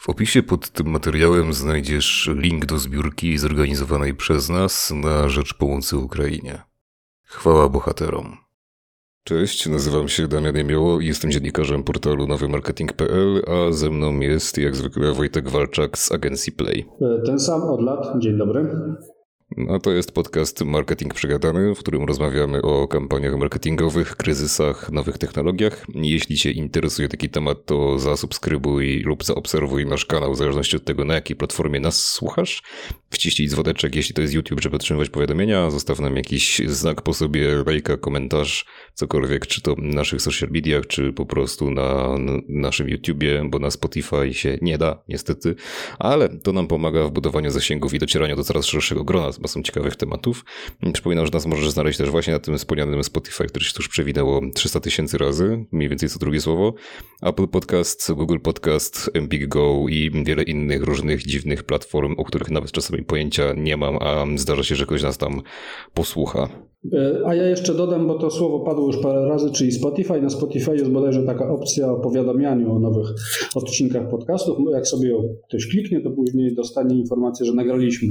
W opisie pod tym materiałem znajdziesz link do zbiórki zorganizowanej przez nas na rzecz pomocy Ukrainie. Chwała bohaterom. Cześć, nazywam się Damian Jemioło i jestem dziennikarzem portalu nowymarketing.pl, a ze mną jest jak zwykle Wojtek Walczak z agencji Play. Ten sam od lat. Dzień dobry. A to jest podcast Marketing Przegadany, w którym rozmawiamy o kampaniach marketingowych, kryzysach, nowych technologiach. Jeśli Cię interesuje taki temat, to zasubskrybuj lub zaobserwuj nasz kanał, w zależności od tego, na jakiej platformie nas słuchasz. Wciśnij dzwoneczek, jeśli to jest YouTube, żeby otrzymywać powiadomienia. Zostaw nam jakiś znak po sobie, lajka, komentarz, cokolwiek, czy to na naszych social mediach, czy po prostu na naszym YouTubie, bo na Spotify się nie da, niestety. Ale to nam pomaga w budowaniu zasięgów i docieraniu do coraz szerszego grona masą ciekawych tematów. Przypominam, że nas możesz znaleźć też właśnie na tym wspomnianym Spotify, który się już przewinęło 300 tysięcy razy, mniej więcej co drugie słowo. Apple Podcast, Google Podcast, Empik Go i wiele innych różnych dziwnych platform, o których nawet czasami pojęcia nie mam, a zdarza się, że ktoś nas tam posłucha. E, a ja jeszcze dodam, bo to słowo padło już parę razy, czyli Spotify. Na Spotify jest bodajże taka opcja o powiadamianiu o nowych odcinkach podcastów. Jak sobie ktoś kliknie, to później dostanie informację, że nagraliśmy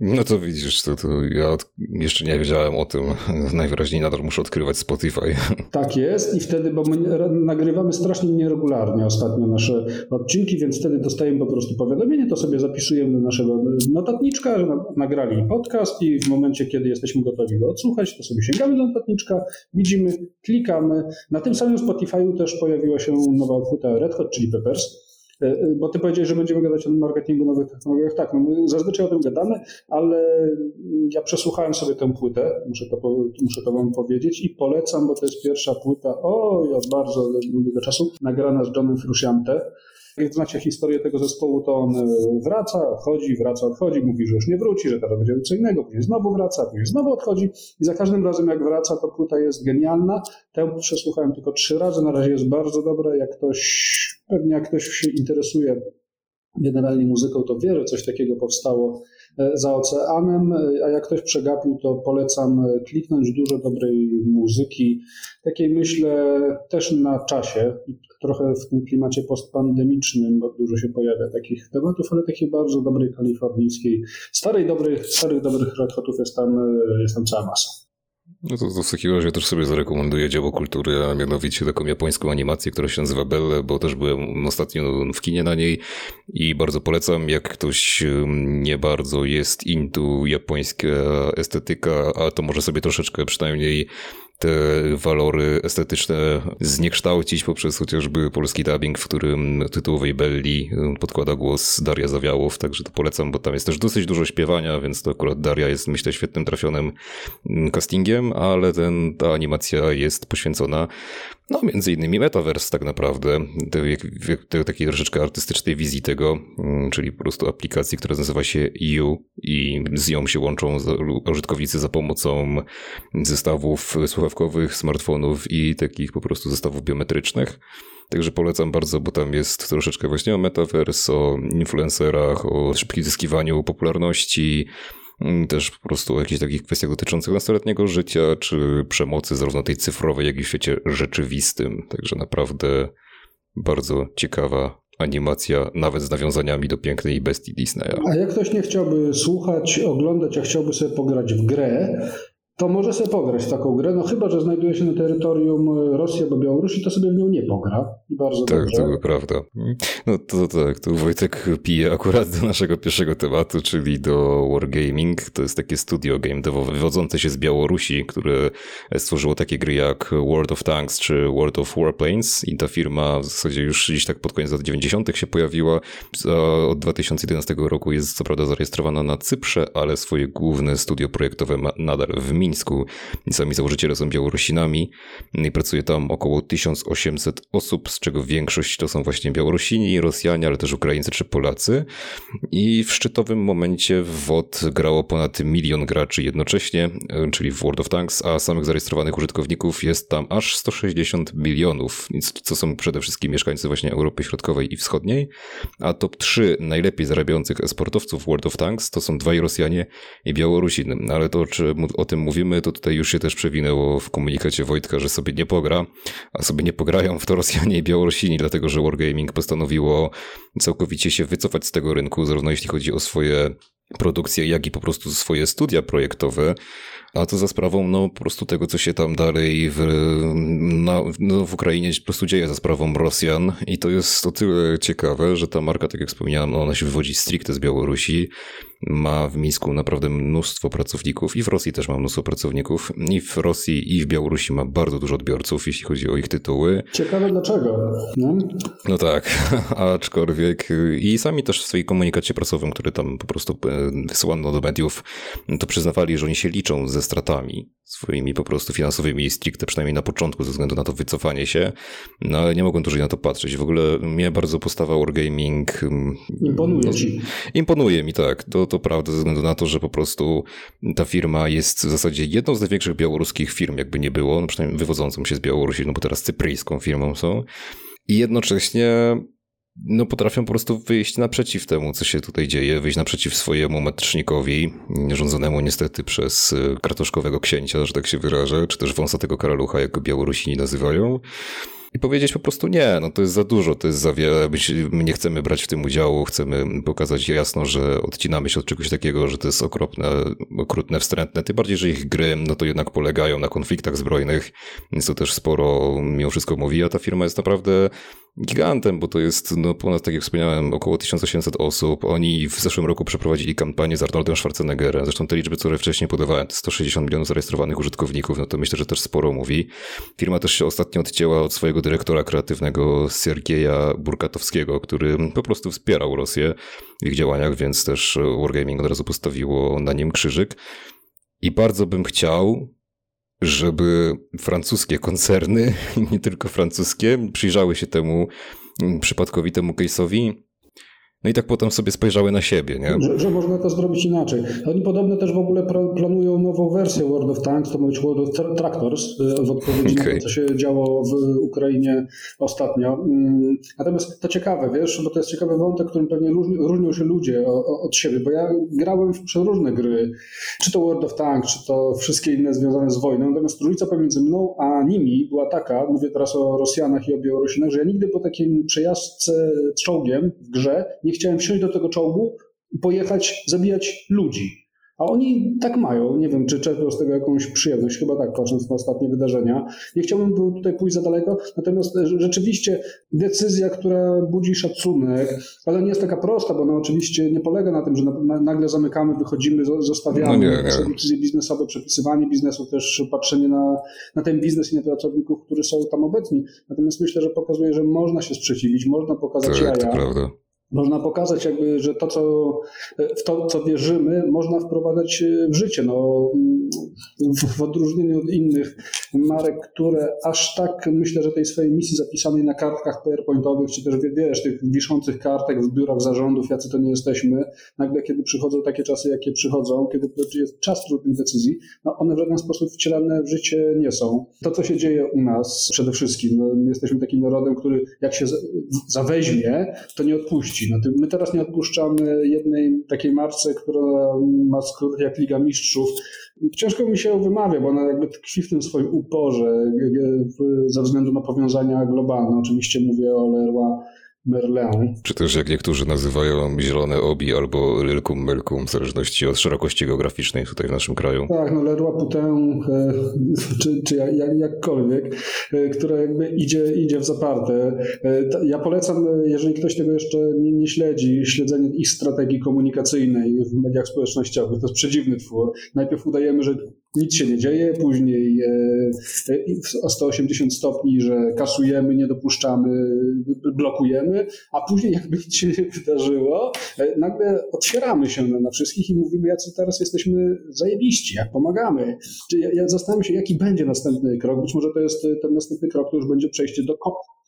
no to widzisz, to, to ja jeszcze nie wiedziałem o tym. Najwyraźniej nadal muszę odkrywać Spotify. Tak jest i wtedy, bo my nagrywamy strasznie nieregularnie ostatnio nasze odcinki, więc wtedy dostajemy po prostu powiadomienie, to sobie zapisujemy do naszego notatniczka, że nagrali podcast i w momencie, kiedy jesteśmy gotowi go odsłuchać, to sobie sięgamy do notatniczka, widzimy, klikamy. Na tym samym Spotify'u też pojawiła się nowa płyta Red Hot Chili Peppers bo ty powiedziałeś, że będziemy gadać o marketingu, nowych technologiach. Tak, no my zazwyczaj o tym gadamy, ale ja przesłuchałem sobie tę płytę, muszę to, muszę to wam powiedzieć i polecam, bo to jest pierwsza płyta, o, od bardzo długiego czasu, nagrana z Johnem Frusciante. Jak znacie historię tego zespołu, to on e, wraca, odchodzi, wraca, odchodzi, mówi, że już nie wróci, że teraz będzie co innego, później znowu wraca, później znowu odchodzi. I za każdym razem jak wraca, to płyta jest genialna. Tę przesłuchałem tylko trzy razy, na razie jest bardzo dobra, jak ktoś, pewnie jak ktoś się interesuje generalnie muzyką, to wie, że coś takiego powstało za oceanem, e, a jak ktoś przegapił, to polecam kliknąć. Dużo dobrej muzyki, takiej myślę też na czasie trochę w tym klimacie postpandemicznym, bo dużo się pojawia takich tematów, ale takiej bardzo dobrej kalifornijskiej, starej, dobrych, starych, dobrych red jest tam, e, jest tam cała masa. No to, to w takim razie też sobie zarekomenduję dzieło kultury, a mianowicie taką japońską animację, która się nazywa Belle, bo też byłem ostatnio w kinie na niej i bardzo polecam, jak ktoś nie bardzo jest into japońska estetyka, a to może sobie troszeczkę przynajmniej te walory estetyczne zniekształcić poprzez chociażby polski dubbing, w którym tytułowej Belli podkłada głos Daria Zawiałow, także to polecam, bo tam jest też dosyć dużo śpiewania, więc to akurat Daria jest myślę świetnym trafionym castingiem, ale ten, ta animacja jest poświęcona no, między innymi Metaverse tak naprawdę, tej takiej troszeczkę artystycznej wizji tego, mm, czyli po prostu aplikacji, która nazywa się EU i z nią się łączą użytkownicy za pomocą zestawów słuchawkowych, smartfonów i takich po prostu zestawów biometrycznych. Także polecam bardzo, bo tam jest troszeczkę właśnie o metaverse, o influencerach, o szybkim zyskiwaniu popularności, też po prostu o jakichś takich kwestiach dotyczących nastoletniego życia, czy przemocy zarówno tej cyfrowej, jak i w świecie rzeczywistym. Także naprawdę bardzo ciekawa animacja, nawet z nawiązaniami do pięknej bestii Disneya. A jak ktoś nie chciałby słuchać, oglądać, a chciałby sobie pograć w grę, to może sobie pograć w taką grę, no chyba, że znajduje się na terytorium Rosji albo Białorusi, to sobie w nią nie pogra. I bardzo tak, dobrze. to prawda. No to tak, tu Wojtek pije akurat do naszego pierwszego tematu, czyli do Wargaming. To jest takie studio game devowe wywodzące się z Białorusi, które stworzyło takie gry jak World of Tanks czy World of Warplanes i ta firma w zasadzie już gdzieś tak pod koniec lat 90. się pojawiła. Od 2011 roku jest co prawda zarejestrowana na Cyprze, ale swoje główne studio projektowe ma nadal w Minie Mińsku. Sami założyciele są Białorusinami i pracuje tam około 1800 osób, z czego większość to są właśnie Białorusini, Rosjanie, ale też Ukraińcy czy Polacy. I w szczytowym momencie w WOD grało ponad milion graczy jednocześnie, czyli w World of Tanks, a samych zarejestrowanych użytkowników jest tam aż 160 milionów, co są przede wszystkim mieszkańcy właśnie Europy Środkowej i Wschodniej. A top 3 najlepiej zarabiających esportowców World of Tanks to są dwaj Rosjanie i Białorusin. Ale to, czy o tym mówię mówimy, to tutaj już się też przewinęło w komunikacie Wojtka, że sobie nie pogra, a sobie nie pograją w to Rosjanie i Białorusini, dlatego że Wargaming postanowiło całkowicie się wycofać z tego rynku, zarówno jeśli chodzi o swoje produkcje, jak i po prostu swoje studia projektowe, a to za sprawą no, po prostu tego, co się tam dalej w, na, no, w Ukrainie po prostu dzieje za sprawą Rosjan. I to jest o tyle ciekawe, że ta marka, tak jak wspomniałem, ona się wywodzi stricte z Białorusi, ma w Mińsku naprawdę mnóstwo pracowników i w Rosji też ma mnóstwo pracowników i w Rosji i w Białorusi ma bardzo dużo odbiorców, jeśli chodzi o ich tytuły. Ciekawe dlaczego. No, no tak, aczkolwiek i sami też w swojej komunikacie prasowym, który tam po prostu e, wysłano do mediów, to przyznawali, że oni się liczą ze stratami swoimi po prostu finansowymi stricte, przynajmniej na początku, ze względu na to wycofanie się, no ale nie mogą dłużej na to patrzeć. W ogóle mnie bardzo postawa Wargaming... Mm, imponuje no, ci. Imponuje mi, tak. To, to prawda, ze względu na to, że po prostu ta firma jest w zasadzie jedną z największych białoruskich firm, jakby nie było, no przynajmniej wywodzącą się z Białorusi, no bo teraz cypryjską firmą są. I jednocześnie no potrafią po prostu wyjść naprzeciw temu, co się tutaj dzieje, wyjść naprzeciw swojemu metrznikowi, rządzonemu niestety przez e, kratoszkowego księcia, że tak się wyrażę, czy też wąsatego karalucha, jak go Białorusini nazywają. I powiedzieć po prostu nie, no to jest za dużo, to jest za wiele, my nie chcemy brać w tym udziału, chcemy pokazać jasno, że odcinamy się od czegoś takiego, że to jest okropne, okrutne, wstrętne, tym bardziej, że ich gry, no to jednak polegają na konfliktach zbrojnych, więc to też sporo mimo wszystko mówi, a ta firma jest naprawdę gigantem, bo to jest no, ponad, tak jak wspomniałem, około 1800 osób. Oni w zeszłym roku przeprowadzili kampanię z Arnoldem Schwarzeneggerem. Zresztą te liczby, które wcześniej podawałem, 160 milionów zarejestrowanych użytkowników, no to myślę, że też sporo mówi. Firma też się ostatnio odcięła od swojego dyrektora kreatywnego Sergieja Burkatowskiego, który po prostu wspierał Rosję w ich działaniach, więc też Wargaming od razu postawiło na nim krzyżyk. I bardzo bym chciał, żeby francuskie koncerny, nie tylko francuskie, przyjrzały się temu przypadkowi, temu case'owi no i tak potem sobie spojrzały na siebie, nie? Że, że, można to zrobić inaczej. Oni podobno też w ogóle planują nową wersję World of Tanks, to ma być World of Tractors, e, w odpowiedzi okay. na to, co się działo w Ukrainie ostatnio. Mm, natomiast to ciekawe, wiesz, bo to jest ciekawy wątek, którym pewnie różni, różnią się ludzie od siebie, bo ja grałem w przeróżne gry, czy to World of Tanks, czy to wszystkie inne związane z wojną, natomiast różnica pomiędzy mną a nimi była taka, mówię teraz o Rosjanach i o Białorusinach, że ja nigdy po takim przejażdżce czołgiem w grze nie chciałem wsiąść do tego czołgu i pojechać zabijać ludzi. A oni tak mają. Nie wiem, czy czerpią z tego jakąś przyjemność, chyba tak, patrząc na ostatnie wydarzenia. Nie chciałbym tutaj pójść za daleko, natomiast rzeczywiście decyzja, która budzi szacunek, ale nie jest taka prosta, bo ona oczywiście nie polega na tym, że nagle zamykamy, wychodzimy, zostawiamy no nie, nie. decyzje biznesowe, przepisywanie biznesu, też patrzenie na, na ten biznes i na pracowników, którzy są tam obecni. Natomiast myślę, że pokazuje, że można się sprzeciwić, można pokazać tak, jaja. To prawda można pokazać jakby, że to, co, w to, co wierzymy, można wprowadzać w życie. No, w, w odróżnieniu od innych marek, które aż tak myślę, że tej swojej misji zapisanej na kartkach PowerPointowych, czy też wiesz, tych wiszących kartek w biurach zarządów, jacy to nie jesteśmy, nagle kiedy przychodzą takie czasy, jakie przychodzą, kiedy jest czas trudnych decyzji, no one w żaden sposób wcielane w życie nie są. To, co się dzieje u nas przede wszystkim, no, jesteśmy takim narodem, który jak się zaweźmie, to nie odpuści. No my teraz nie odpuszczamy jednej takiej marce, która ma skrót jak Liga Mistrzów. Ciężko mi się wymawia, bo ona jakby tkwi w tym swoim uporze ze względu na powiązania globalne. Oczywiście mówię o Leroy Merlin. Czy też jak niektórzy nazywają zielone obi albo lilkum melkum, w zależności od szerokości geograficznej tutaj w naszym kraju. Tak, no Leroy Poutin, e, czy, czy jak, jakkolwiek, e, które jakby idzie, idzie w zaparte. E, ja polecam, jeżeli ktoś tego jeszcze nie, nie śledzi, śledzenie ich strategii komunikacyjnej w mediach społecznościowych. To jest przedziwny twór. Najpierw udajemy, że nic się nie dzieje, później o 180 stopni, że kasujemy, nie dopuszczamy, blokujemy, a później jakby nic się nie wydarzyło, e, nagle otwieramy się na, wszystkich i mówimy, jacy teraz jesteśmy zajebiści, jak pomagamy. Ja, ja zastanawiam się, jaki będzie następny krok. Być może to jest ten następny krok, to już będzie przejście do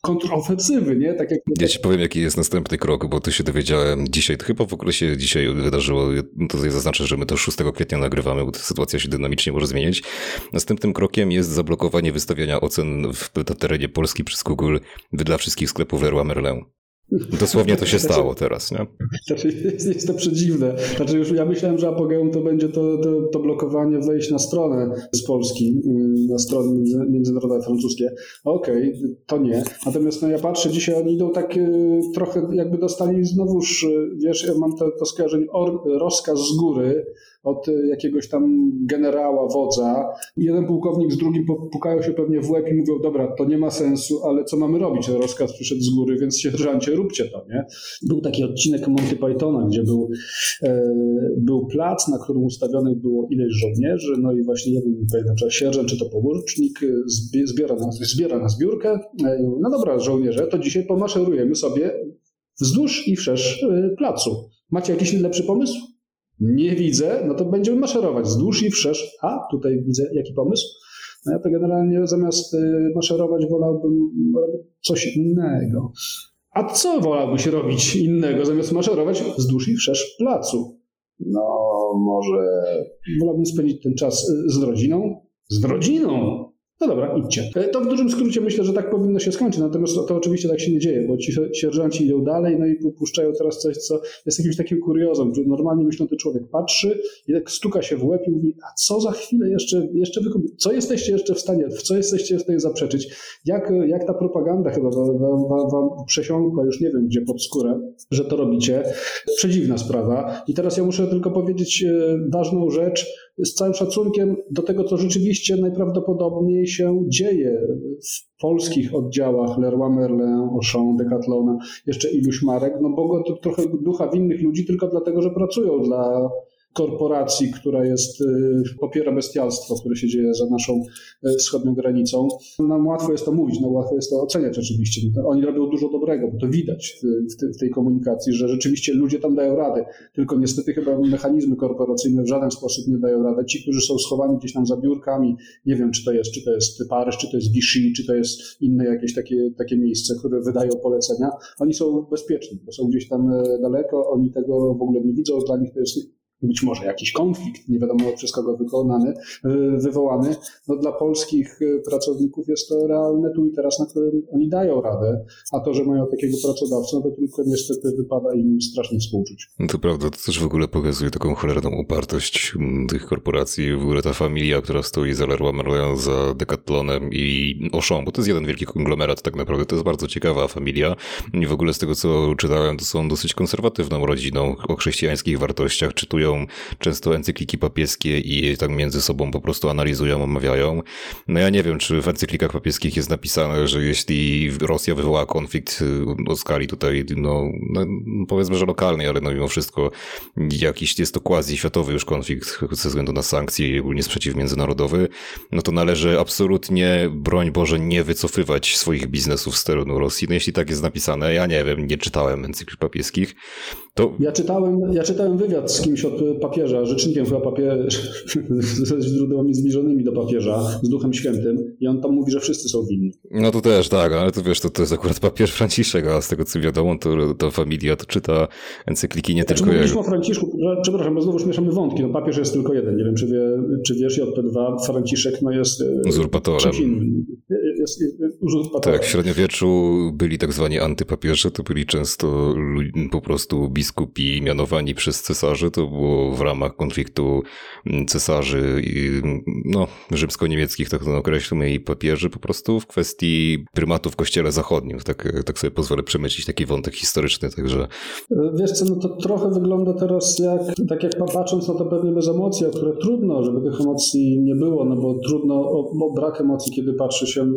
kontrofensywy, nie? Tak jak... Ja ci powiem, jaki jest następny krok, bo tu się dowiedziałem dzisiaj, to chyba w ogóle się dzisiaj wydarzyło, to tutaj zaznaczę, że my to 6 kwietnia nagrywamy, bo sytuacja się dynamicznie może zmienić. Następnym krokiem jest zablokowanie wystawiania ocen w, na terenie Polski przez Google dla wszystkich sklepów Leroy Merlin. Dosłownie to się stało teraz, nie? Znaczy, jest, jest to przedziwne. Znaczy już ja myślałem, że apogeum to będzie to, to, to blokowanie wejść na stronę z Polski, mm, na strony międzynarodowe francuskie. Okej, okay, to nie. Natomiast no, ja patrzę, dzisiaj oni idą tak y, trochę jakby dostali znowuż, y, wiesz, ja mam to, to skojarzenie, or, rozkaz z góry, od e, jakiegoś tam generała, wodza. Jeden pułkownik z drugim pukają się pewnie w łeb i mówią, dobra, to nie ma sensu, ale co mamy robić? Rozkaz przyszedł z góry, więc sierżancie, róbcie to, nie? Był taki odcinek Monty Pythona, gdzie był, e, był plac, na którym ustawionych było ileś żołnierzy, no i właśnie jeden, nie czy sierżant, czy to porucznik, e, zbiera na, zbiera na zbiórkę. E, no dobra, żołnierze, to dzisiaj pomaszerujemy sobie wzdłuż i wszerz placu. Macie jakiś lepszy pomysł? Nie widzę, no to będziemy maszerować wzdłuż i wszerz. A, tutaj widzę, jaki pomysł? No ja to generalnie zamiast y, maszerować wolałbym robić coś innego. A co wolałbyś robić innego zamiast maszerować wzdłuż i wszerz placu? No, może wolałbym spędzić ten czas y, z rodziną. Z rodziną! No dobra, idźcie. E, to w dużym skrócie myślę, że tak powinno się skończyć, natomiast to, to oczywiście tak się nie dzieje, bo ci sierżanci idą dalej, no i puszczają teraz coś, co jest jakimś takim kuriozem, że normalnie myślący człowiek patrzy i tak stuka się w łeb i mówi, a co za chwilę jeszcze, jeszcze wykupi, co jesteście jeszcze w stanie, w co jesteście w stanie zaprzeczyć? Jak, jak ta propaganda chyba wam, wam, wam przesiąkła, już nie wiem gdzie, pod skórę, że to robicie. Przedziwna sprawa. I teraz ja muszę tylko powiedzieć e, ważną rzecz, z całym szacunkiem do tego, co rzeczywiście najprawdopodobniej się dzieje w polskich oddziałach Leroy Merlin, Auchan, Decathlona, jeszcze iluś marek, no bo to trochę ducha winnych ludzi tylko dlatego, że pracują dla korporacji, która jest, y, popiera bestialstwo, które się dzieje za naszą y, wschodnią granicą. Nam łatwo jest to mówić, no łatwo jest to oceniać oczywiście. No oni robią dużo dobrego, bo to widać w, tej komunikacji, że rzeczywiście ludzie tam dają radę, tylko niestety chyba mechanizmy korporacyjne w żaden sposób nie dają rady. Ci, którzy są schowani gdzieś tam za biurkami, nie wiem, czy to jest, czy to jest Paryż, czy to jest Vichy, czy to jest inne jakieś takie, takie miejsce, które wydają polecenia, oni są bezpieczni, bo są gdzieś tam e, daleko, oni tego w ogóle nie widzą, dla nich to jest być może jakiś konflikt, nie wiadomo przez kogo wykonany, y, wywołany, no dla polskich y, pracowników jest to realne tu i teraz, na którym oni dają radę, a to, że mają takiego pracodawcę, no to tylko niestety wypada im strasznie współczuć. No to prawda, to też w ogóle pokazuje taką cholerną upartość mm, tych korporacji, w ogóle ta familia, która stoi za Leroy Merlin, za Decathlonem i Auchan, bo to jest jeden wielki konglomerat tak naprawdę, to jest bardzo ciekawa familia. I w ogóle z tego, co czytałem, to są dosyć konserwatywną rodziną o chrześcijańskich wartościach, czytują często encykliki papieskie i tak między sobą po prostu analizują, omawiają. No ja nie wiem, czy w encyklikach papieskich jest napisane, że jeśli Rosja wywoła konflikt y, o skali tutaj, no, no powiedzmy, że lokalnej, ale no mimo wszystko jakiś jest to quasi-światowy już konflikt ze względu na sankcje i ogólnie sprzeciw międzynarodowy, no to należy absolutnie, broń Boże, nie wycofywać swoich biznesów z stronę Rosji. No jeśli tak jest napisane, ja nie wiem, nie czytałem encyklik papieskich, to... Ja czytałem, ja czytałem wywiad z kimś od papieża, rzecznikiem chyba papież, ze źródłami zbliżonymi do papieża, z Duchem Świętym i on tam mówi, że wszyscy są winni. No to też, tak, ale to wiesz, to, to jest akurat papież Franciszek, a z tego co wiadomo, to ta familia to czyta encykliki nie tylko jego. o Franciszku, przepraszam, bo znowu mieszamy wątki, no papież jest tylko jeden, nie wiem czy, wie, czy wiesz, JP2, Franciszek no jest e, uzurpatorem. Jest, jest, uzurpatorem. Tak, w średniowieczu byli tak zwani antypapieże, to byli często po prostu biskupi mianowani przez cesarzy, to było w ramach konfliktu cesarzy, no, rzymsko-niemieckich, tak to określmy, i papieży po prostu w kwestii prymatu w kościele zachodnim. Tak, tak sobie pozwolę przemycić taki wątek historyczny, także... Wiesz co, no to trochę wygląda teraz jak, tak jak patrząc na to pewnie bez emocji, a które trudno, żeby tych emocji nie było, no bo trudno o, o brak emocji, kiedy patrzy się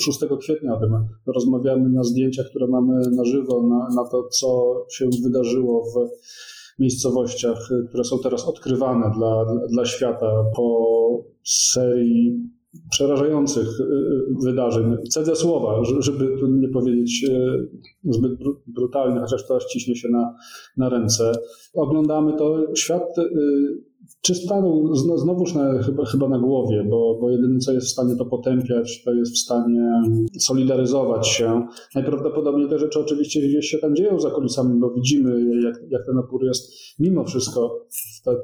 6 kwietnia o tym rozmawiamy na zdjęciach, które mamy na żywo, na, na to, co się wydarzyło w miejscowościach, które są teraz odkrywane dla, dla, świata po serii przerażających y, y, wydarzeń. Cedzę słowa, żeby tu nie powiedzieć y, zbyt brutalnie, chociaż to ściśnie się na, na ręce. Oglądamy to, świat czy stanął znowuż na, chyba, chyba na głowie, bo, bo jedyne co jest w stanie to potępiać, to jest w stanie solidaryzować się. Najprawdopodobniej te rzeczy oczywiście gdzieś się tam dzieją za kulisami, bo widzimy jak, jak ten opór jest mimo wszystko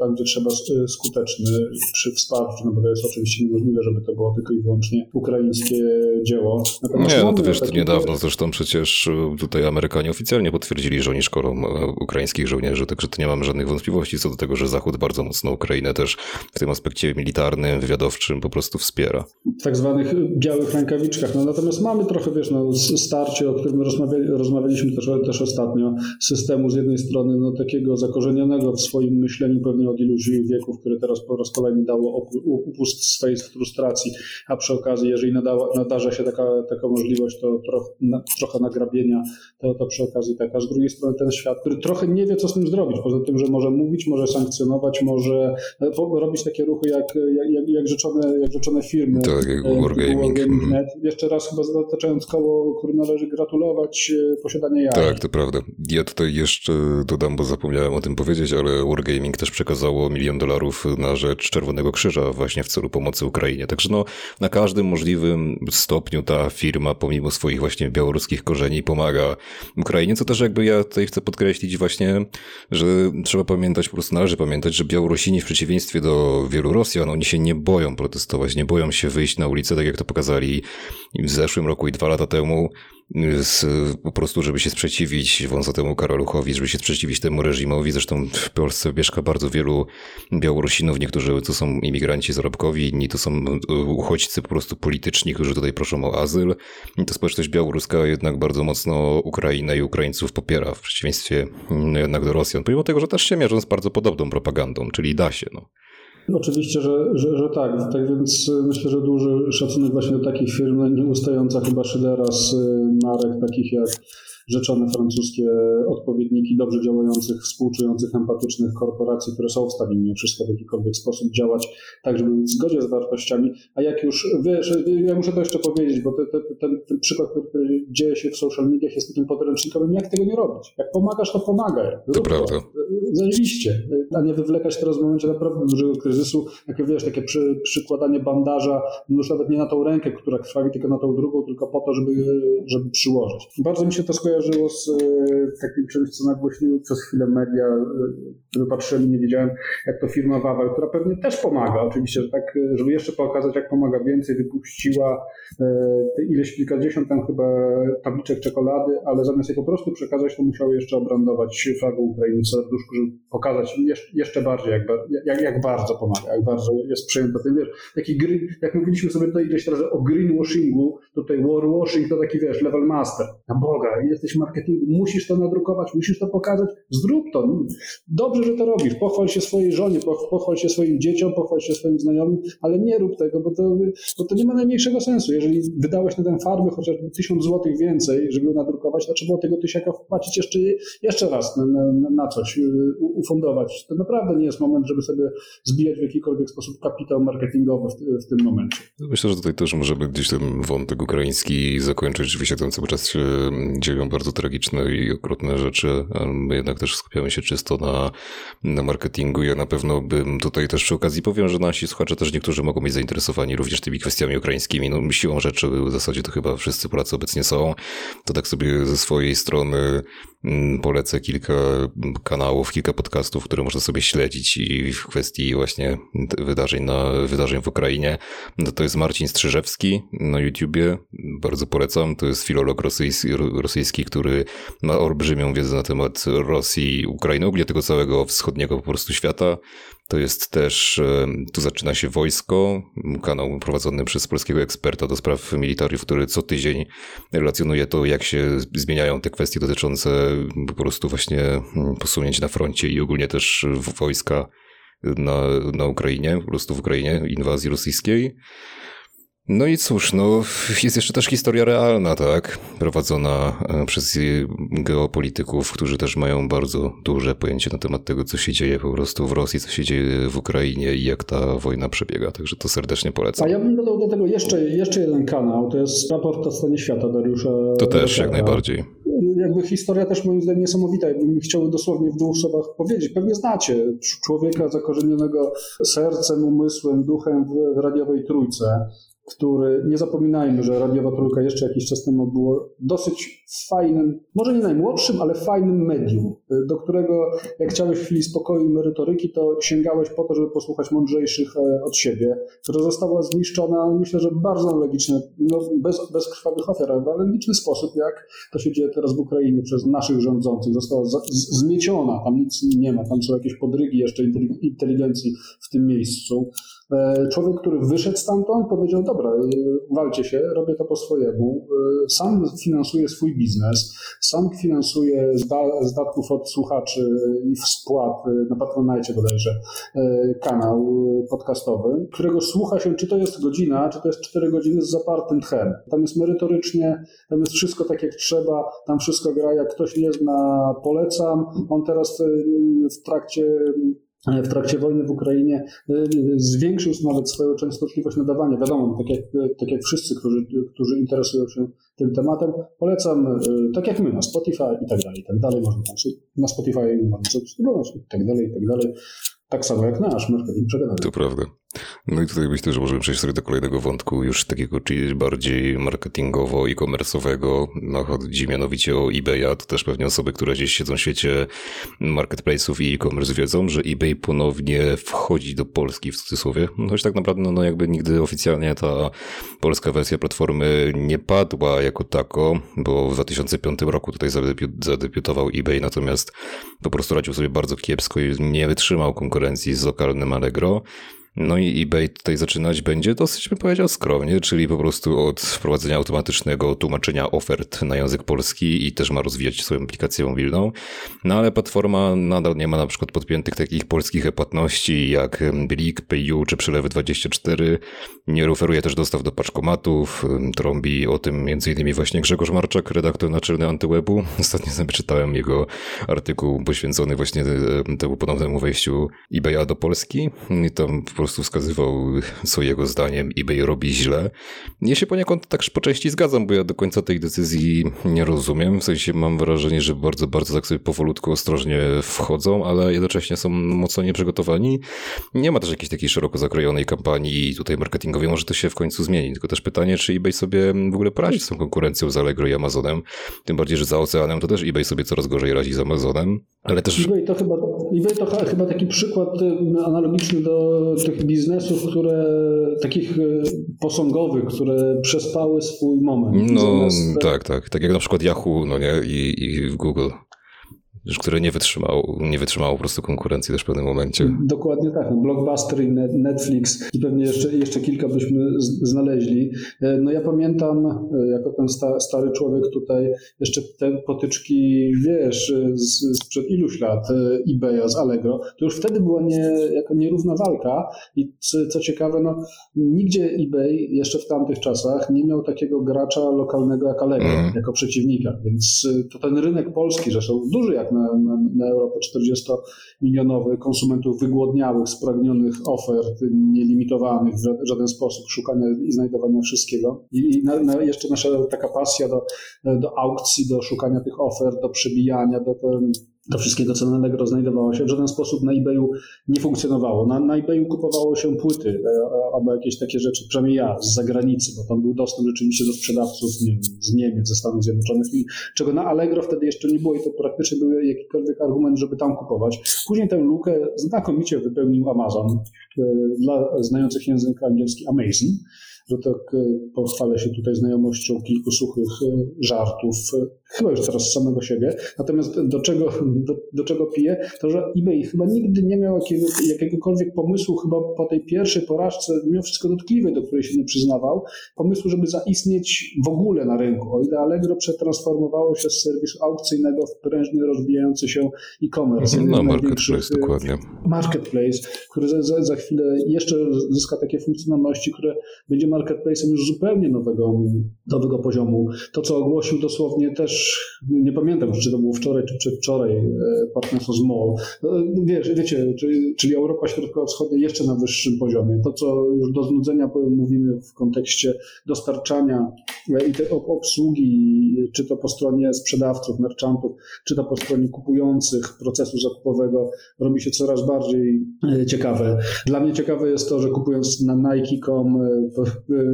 tam, gdzie trzeba skuteczny przy wsparciu, no bo to jest oczywiście niemożliwe, żeby to było tylko i wyłącznie ukraińskie dzieło. Natomiast nie, no to wiesz, to niedawno zresztą przecież tutaj Amerykanie oficjalnie potwierdzili, że oni szkolą e, ukraińskich żołnierzy, także to nie mamy żadnych wątpliwości co do tego, że Zachód bardzo mocno Ukrainę też w tym aspekcie militarnym, wywiadowczym po prostu wspiera. W tak zwanych białych rękawiczkach. No, natomiast mamy trochę, wiesz, no, starcie, o którym rozmawiali, rozmawialiśmy też, też ostatnio, systemu z jednej strony no, takiego zakorzenionego w swoim myśleniu pewnie od iluś wieków, które teraz po raz kolejny dało upust swej frustracji, a przy okazji, jeżeli nadała, nadarza się taka, taka możliwość, to troch, na, trochę nagrabienia, to, to przy okazji taka. Z drugiej strony ten świat, który trochę nie wie, co z tym zrobić, poza tym, że może mówić, może sankcjonować, może robić takie ruchy jak, jak, jak, rzeczone, jak rzeczone firmy. Tak, jak e, Wargaming. Wargaming.net. Jeszcze raz chyba zataczając koło, który należy gratulować e, posiadania jaj. Tak, to prawda. Ja tutaj jeszcze dodam, bo zapomniałem o tym powiedzieć, ale Wargaming też przekazało milion dolarów na rzecz Czerwonego Krzyża właśnie w celu pomocy Ukrainie. Także no, na każdym możliwym stopniu ta firma, pomimo swoich właśnie białoruskich korzeni, pomaga Ukrainie, co też jakby ja tutaj chcę podkreślić właśnie, że trzeba pamiętać, po prostu należy pamiętać, że Białorusini w przeciwieństwie do wielu Rosjan, oni się nie boją protestować, nie boją się wyjść na ulicę, tak jak to pokazali w zeszłym roku i dwa lata temu, z, po prostu, żeby się sprzeciwić temu Karoluchowi, żeby się sprzeciwić temu reżimowi. Zresztą w Polsce mieszka bardzo wielu Białorusinów, niektórzy to są imigranci zarobkowi, inni to są uchodźcy po prostu polityczni, którzy tutaj proszą o azyl. I to społeczność białoruska jednak bardzo mocno Ukrainę i Ukraińców popiera, w przeciwieństwie jednak do Rosjan, pomimo tego, że też się mierzą z bardzo podobną propagandą, czyli da się. No. Oczywiście, że, że, że tak. Tak więc y, myślę, że duży szacunek właśnie do takich firm, nieustająca chyba szydera z y, marek takich jak rzeczone francuskie odpowiedniki dobrze działających, współczujących, empatycznych korporacji, które są w stanie mimo wszystko w jakikolwiek sposób działać tak, żeby być w zgodzie z wartościami. A jak już, wiesz, ja muszę to jeszcze powiedzieć, bo te, te, ten, ten przykład, który dzieje się w social mediach jest takim podręcznikowym, jak tego nie robić. Jak pomagasz, to pomagaj. Rób to prawda. Zajebiście. A nie wywlekać teraz w momencie naprawdę dużego kryzysu, jak wiesz, takie przy, przykładanie bandaża, no już nawet nie na tą rękę, która krwawi, tylko na tą drugą, tylko po to, żeby, żeby przyłożyć. Bardzo mi się to skojarzy skojarzyło z e, takim czymś, co nagłośniły przez chwilę media, które patrzyli, nie wiedziałem, jak to firma Wawel, która pewnie też pomaga, oczywiście, że tak, żeby jeszcze pokazać, jak pomaga więcej, wypuściła e, ileś kilkadziesiąt tam chyba tabliczek czekolady, ale zamiast je po prostu przekazać, to musiały jeszcze obrandować flagą Ukrainy w serduszku, żeby pokazać jeszcze bardziej, jak, jak, jak bardzo pomaga, jak bardzo jest przejęta tym, wiesz, taki green, jak mówiliśmy sobie tutaj ileś razy o greenwashingu, tutaj warwashing to taki, wiesz, level master, na Boga, jesteś marketingu, musisz to nadrukować, musisz to pokazać, zrób to. Dobrze, że to robisz. Pochwal się swojej żonie, pochwal się swoim dzieciom, pochwal się swoim znajomym, ale nie rób tego, bo to, bo to nie ma najmniejszego sensu. Jeżeli wydałeś na tę farbę chociażby tysiąc złotych więcej, żeby ją nadrukować, to trzeba było tego tysiaka wpłacić jeszcze, jeszcze raz na, na, coś, y, ufundować. To naprawdę nie jest moment, żeby sobie zbijać w jakikolwiek sposób kapitał marketingowy w, w tym momencie. Myślę, że tutaj też możemy gdzieś ten wątek ukraiński zakończyć. Rzeczywiście tam cały czas się dzieją bardzo bardzo tragiczne i okrutne rzeczy. My jednak też skupiamy się czysto na, na marketingu. Ja na pewno bym tutaj też przy okazji powiem, że nasi słuchacze też niektórzy mogą być zainteresowani również tymi kwestiami ukraińskimi. No siłą rzeczy w zasadzie to chyba wszyscy Polacy obecnie są. To tak sobie ze swojej strony polecę kilka kanałów, kilka podcastów, które można sobie śledzić i w kwestii właśnie wydarzeń na wydarzeń w Ukrainie. No to jest Marcin Strzyżewski na YouTubie. Bardzo polecam. To jest filolog rosyjski, rosyjski który ma olbrzymią wiedzę na temat Rosji, Ukrainy, ogólnie tego całego wschodniego po prostu świata. To jest też, tu zaczyna się Wojsko, kanał prowadzony przez polskiego eksperta do spraw militariów, który co tydzień relacjonuje to, jak się zmieniają te kwestie dotyczące po prostu właśnie mm, posunięć na froncie i ogólnie też wojska na, na Ukrainie, po prostu w Ukrainie, inwazji rosyjskiej. No i cóż, no jest jeszcze też historia realna, tak? Prowadzona e, przez geopolityków, którzy też mają bardzo duże pojęcie na temat tego, co się dzieje po prostu w Rosji, co się dzieje w Ukrainie i jak ta wojna przebiega. Także to serdecznie polecam. A ja bym dodał do tego jeszcze, jeszcze jeden kanał, to jest raport o stanie świata Dariusza. To też jak najbardziej jakby historia też moim zdaniem niesamowita. Jakbym chciał dosłownie w dwóch słowach powiedzieć. Pewnie znacie człowieka zakorzenionego sercem, umysłem, duchem w radiowej trójce który, nie zapominajmy, że Radiowa Trójka jeszcze jakiś czas temu było dosyć fajnym, może nie najmłodszym, ale fajnym medium, do którego jak chciałeś chwili spokoju i merytoryki, to sięgałeś po to, żeby posłuchać mądrzejszych e, od siebie, która została zniszczona, myślę, że bardzo logiczny, no bez, bez krwawych ofiar, ale w logiczny sposób, jak to się dzieje teraz w Ukrainie przez naszych rządzących, została z, z, zmieciona, tam nic nie ma, tam są jakieś podrygi jeszcze inteligencji w tym miejscu. E, człowiek, który wyszedł stamtąd, powiedział: Dobra, e, walcie się, robię to po swojemu. Sam finansuję swój biznes, sam finansuję z datków od słuchaczy i spłat na Patronite bodajże kanał podcastowy, którego słucha się, czy to jest godzina, czy to jest 4 godziny z zapartym tchem. Tam jest merytorycznie, tam jest wszystko tak jak trzeba, tam wszystko gra. Jak ktoś nie zna, polecam. On teraz w trakcie w trakcie wojny w Ukrainie y, zwiększył nawet swoją częstotliwość nadawania. Wiadomo, tak jak, tak jak wszyscy, którzy, którzy interesują się tym tematem, polecam, tak jak my, na Spotify i tak dalej, i tak dalej. Można tam na Spotify można subskrybować i tak dalej, i tak dalej. Tak samo jak nasz marketing przegadany. To prawda. No i tutaj myślę, że możemy przejść sobie do kolejnego wątku, już takiego czyli bardziej marketingowo i komersowego. No, chodzi mianowicie o eBaya. To też pewnie osoby, które gdzieś siedzą w świecie marketplace'ów i e-commerce wiedzą, że eBay ponownie wchodzi do Polski w cudzysłowie. No, choć tak naprawdę, no, jakby nigdy oficjalnie ta polska wersja platformy nie padła jako tako, bo w 2005 roku tutaj zadebiutował eBay, natomiast po prostu radził sobie bardzo kiepsko i nie wytrzymał konkurencji z lokalnym Allegro. No i eBay tutaj zaczynać będzie dosyć, bym powiedział, skromnie, czyli po prostu od wprowadzenia automatycznego tłumaczenia ofert na język polski i też ma rozwijać swoją aplikację mobilną. No ale platforma nadal nie ma na przykład podpiętych takich polskich e-płatności jak Blik, PayU czy Przelewy24. Nie oferuje też dostaw do paczkomatów. Trąbi o tym m.in. właśnie Grzegorz Marczak, redaktor naczelny Antywebu. Ostatnio sobie czytałem jego artykuł poświęcony właśnie temu ponownemu wejściu eBaya do Polski. I tam prostu wskazywał, co jego zdaniem eBay robi źle. Ja się poniekąd tak po części zgadzam, bo ja do końca tej decyzji nie rozumiem. W sensie mam wrażenie, że bardzo, bardzo tak sobie powolutku, ostrożnie wchodzą, ale jednocześnie są mocno nieprzygotowani. Nie ma też jakiejś takiej szeroko zakrojonej kampanii tutaj marketingowej. Może to się w końcu zmieni. Tylko też pytanie, czy eBay sobie w ogóle poradzi z tą konkurencją z Allegro i Amazonem. Tym bardziej, że za oceanem to też eBay sobie coraz gorzej radzi z Amazonem. Ale też... eBay to chyba, eBay to chyba taki przykład y, analogiczny do tych biznesów, które takich e, posągowych, które przespały swój moment. No Zamiast... tak, tak. Tak jak na przykład Yahoo no nie? I, i Google które nie wytrzymało, nie wytrzymało po prostu konkurencji też w pewnym momencie. Dokładnie tak. No, Blockbuster i Netflix i pewnie jeszcze, jeszcze kilka byśmy znaleźli. E, no ja pamiętam, e, jako ten sta, stary człowiek tutaj, jeszcze te potyczki, wiesz, z, sprzed iluś lat e, eBaya z Allegro, to już wtedy była nie, jako nierówna walka i co, co ciekawe, no nigdzie eBay jeszcze w tamtych czasach nie miał takiego gracza lokalnego jak Allegro, mm. jako przeciwnika, więc to ten rynek polski, zresztą duży jak na, na, na Europę 40-milionowy konsumentów wygłodniałych, spragnionych ofert, nielimitowanych w żaden sposób, szukania i znajdowania wszystkiego. I, na, na jeszcze nasza taka pasja do, do aukcji, do szukania tych ofert, do przebijania, do, do to wszystkiego, co na Allegro znajdowało się, w żaden sposób na eBayu nie funkcjonowało. Na, na eBayu kupowało się płyty e, albo jakieś takie rzeczy, przynajmniej ja, z zagranicy, bo tam był dostęp rzeczywiście do sprzedawców nie z Niemiec, ze Stanów Zjednoczonych, czego na Allegro wtedy jeszcze nie było i to praktycznie był jakikolwiek argument, żeby tam kupować. Później tę lukę znakomicie wypełnił Amazon e, dla znających język angielski Amazing że tak e, pochwalę się tutaj znajomością kilku suchych żartów chyba już coraz z samego siebie. Natomiast do czego, do, do czego piję, to że eBay chyba nigdy nie miał jakiego, jakiegokolwiek pomysłu, chyba po tej pierwszej porażce, mimo wszystko dotkliwej, do której się nie przyznawał, pomysłu, żeby zaistnieć w ogóle na rynku. O ile Allegro przetransformowało się z serwisu aukcyjnego w prężnie rozwijający się e-commerce. No, marketplace, dokładnie. Marketplace, który za, za, za chwilę jeszcze zyska takie funkcjonalności, które będzie marketplace'em już zupełnie nowego, nowego poziomu. To, co ogłosił dosłownie też nie pamiętam czy to było wczoraj czy przedwczoraj, e, partnerstwo z MOL. Wiesz, wiecie, czyli, czyli Europa Środkowo-Wschodnia jeszcze na wyższym poziomie. To, co już do znudzenia mówimy w kontekście dostarczania e, i obsługi, czy to po stronie sprzedawców, merchantów, czy to po stronie kupujących procesu zakupowego, robi się coraz bardziej e, ciekawe. Dla mnie ciekawe jest to, że kupując na Nike.com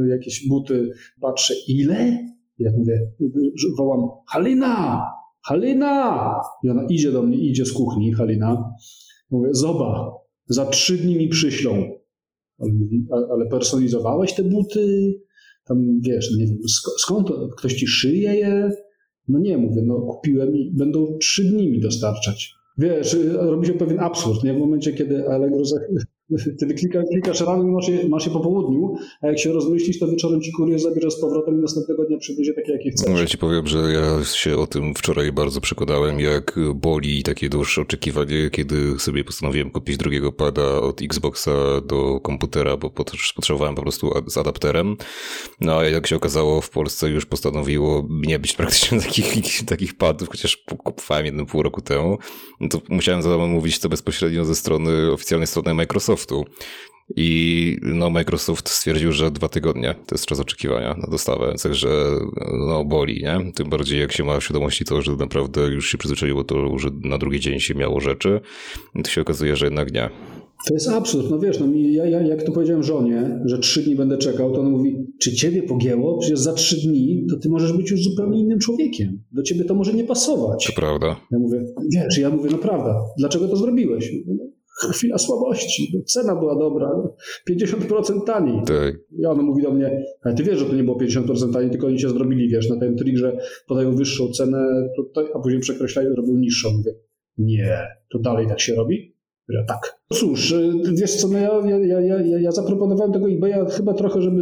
jakieś buty, patrzę ile? Ja mówię, wołam Halina! Halina! I ona idzie do mnie, idzie z kuchni, Halina. Mówię, zoba, za trzy dni mi przyślą. Ale, mówi, ale personalizowałeś te buty? Tam wiesz, nie wiem, skąd to? Ktoś ci szyje je? No nie, mówię, no kupiłem i będą trzy dni mi dostarczać. Wiesz, robi się pewien absurd, nie? W momencie, kiedy Allegro Wtedy klika, klikasz rano i masz je, masz je po południu, a jak się rozmyślisz, to wieczorem ci kurier zabiera z powrotem i następnego dnia przywiezie takie, jakie chcesz. No, ja ci powiem, że ja się o tym wczoraj bardzo przekonałem, jak boli takie dłuższe oczekiwanie, kiedy sobie postanowiłem kupić drugiego pada od Xboxa do komputera, bo potrzebowałem po prostu z adapterem. No a jak się okazało, w Polsce już postanowiło nie być praktycznie takich, takich padów, chociaż kupowałem jeden pół roku temu, no to musiałem zamówić to bezpośrednio ze strony oficjalnej strony Microsoftu Microsoftu. I no, Microsoft stwierdził, że dwa tygodnie to jest czas oczekiwania na dostawę, także no boli, nie? Tym bardziej jak się ma w świadomości to, że naprawdę już się przyzwyczaiło to, że na drugi dzień się miało rzeczy, to się okazuje, że jednak nie. To jest absurd, no wiesz, no ja, ja jak to powiedziałem żonie, że trzy dni będę czekał, to ona mówi, czy ciebie pogięło? Przecież za trzy dni to ty możesz być już zupełnie innym człowiekiem. Do ciebie to może nie pasować. To prawda. Ja mówię, wiesz, ja mówię, no prawda, dlaczego to zrobiłeś? No, chwila słabości. No, cena była dobra, 50% taniej. Tak. I ona mówi do mnie, ale ty wiesz, że to nie było 50% taniej, tylko oni się zrobili, wiesz, na ten trik, że podają wyższą cenę, tutaj, a później przekreślają i robią niższą. Mówię, nie, to dalej tak się robi? Ja tak. Cóż, y, wiesz co, no ja, ja, ja, ja, zaproponowałem tego eBaya chyba trochę, żeby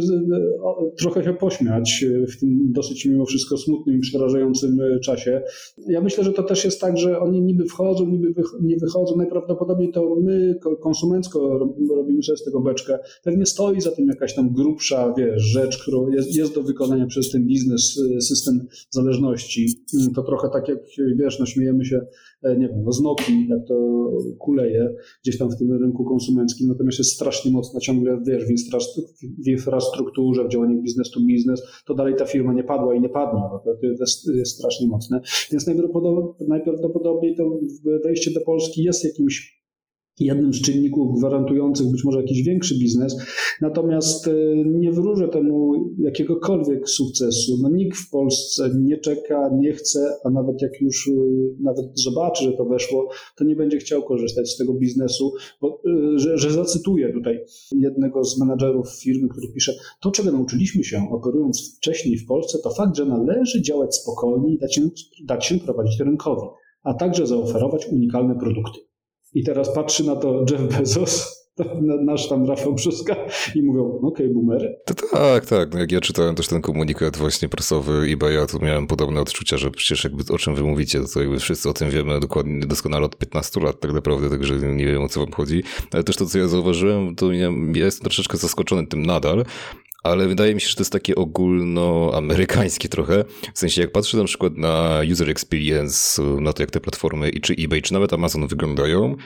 trochę się pośmiać y, w tym dosyć mimo wszystko smutnym i przerażającym y, czasie. Ja myślę, że to też jest tak, że oni niby wchodzą, niby nie wychodzą. Najprawdopodobniej to my konsumencko robimy sobie z tego beczkę. Pewnie stoi za tym jakaś tam grubsza, wiesz, rzecz, którą jest, jest do wykonania przez ten biznes, system zależności. Mm, to trochę tak jak, wiesz, no śmiejemy się, nie wiem, no z Noki, jak to kuleje gdzieś tam w tym rynku konsumenckim, natomiast jest strasznie mocna ciągle, wiesz, w infrastrukturze, w działaniu biznes to biznes, to dalej ta firma nie padła i nie padnie, no to jest, jest strasznie mocne. Więc najprawdopodobniej to wejście do Polski jest jakimś jednym z czynników gwarantujących być może jakiś większy biznes, natomiast e, nie wróżę temu jakiegokolwiek sukcesu. No, nikt w Polsce nie czeka, nie chce, a nawet jak już e, nawet zobaczy, że to weszło, to nie będzie chciał korzystać z tego biznesu, bo, e, że, że zacytuję tutaj jednego z menadżerów firmy, który pisze, to czego nauczyliśmy się operując wcześniej w Polsce, to fakt, że należy działać spokojnie i dać się, dać się prowadzić rynkowi, a także zaoferować unikalne produkty. I teraz patrzy na to Jeff Bezos, nasz tam Rafał Brzuska i mówią, okej, okay, boomery. To tak, tak. No jak ja czytałem też ten komunikat właśnie prasowy eBaya, to miałem podobne odczucia, że przecież jakby o czym wy mówicie, to jakby wszyscy o tym wiemy dokładnie, doskonale od 15 lat tak naprawdę, także nie wiem o co wam chodzi. Ale też to, co ja zauważyłem, to ja, ja jestem troszeczkę zaskoczony tym nadal, ale wydaje mi się, że to jest takie ogólnoamerykańskie trochę. W sensie, jak patrzę na przykład na user experience, na to, jak te platformy, i czy eBay, czy nawet Amazon wyglądają,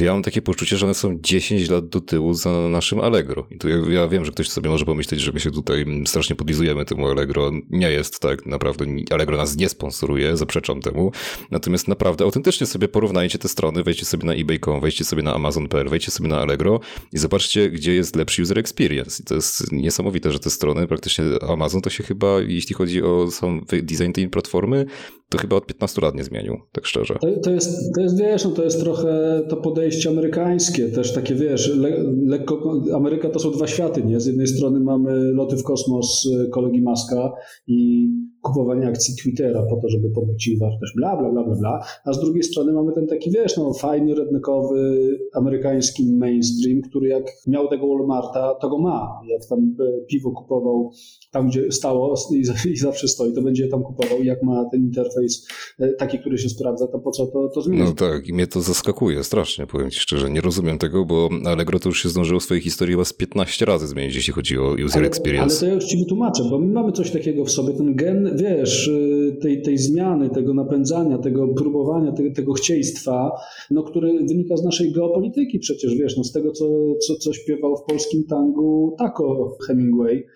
ja mam takie poczucie, że one są 10 lat do tyłu za naszym Allegro. I tu ja, ja, wiem, że ktoś sobie może pomyśleć, że my się tutaj strasznie podlizujemy temu Allegro. Nie jest tak naprawdę. Allegro nas nie sponsoruje, zaprzeczam temu. Natomiast naprawdę autentycznie sobie porównajcie te strony, wejdźcie sobie na eBay.com, wejdźcie sobie na Amazon.pl, wejdźcie sobie na Allegro i zobaczcie, gdzie jest lepszy user experience. I to jest niesamowite, że te strony, praktycznie Amazon to się chyba, jeśli chodzi o sam design tej platformy, to chyba od 15 lat nie zmienił, tak szczerze. To, to, jest, to jest, wiesz, no to jest trochę to podejście amerykańskie, też takie, wiesz, le, lekko, Ameryka to są dwa światy, nie? Z jednej strony mamy loty w kosmos y, kolegi Maska i kupowanie akcji Twittera po to, żeby podbić im wartość, bla, bla, bla, bla, bla, a z drugiej strony mamy ten taki, wiesz, no fajny, rednekowy, amerykański mainstream, który jak miał tego Walmarta, to go ma. Jak tam e, piwo kupował tam, gdzie stało i, i zawsze stoi, to będzie tam kupował. Jak ma ten interfejs e, taki, który się sprawdza, to po co to, to zmienić? No tak, i mnie to zaskakuje strasznie, powiem ci szczerze. Nie rozumiem tego, bo Allegro to już się zdążyło w swojej historii chyba z 15 razy zmienić, jeśli chodzi o user ale, experience. Ale to ja już ci wytłumaczę, bo my mamy coś takiego w sobie, ten gen wiesz, y, tej, tej zmiany, tego napędzania, tego próbowania, tego, chcieństwa, no, który wynika z naszej geopolityki przecież, wiesz, no, z tego, co, co, co śpiewał w polskim tangu Taco Hemingway,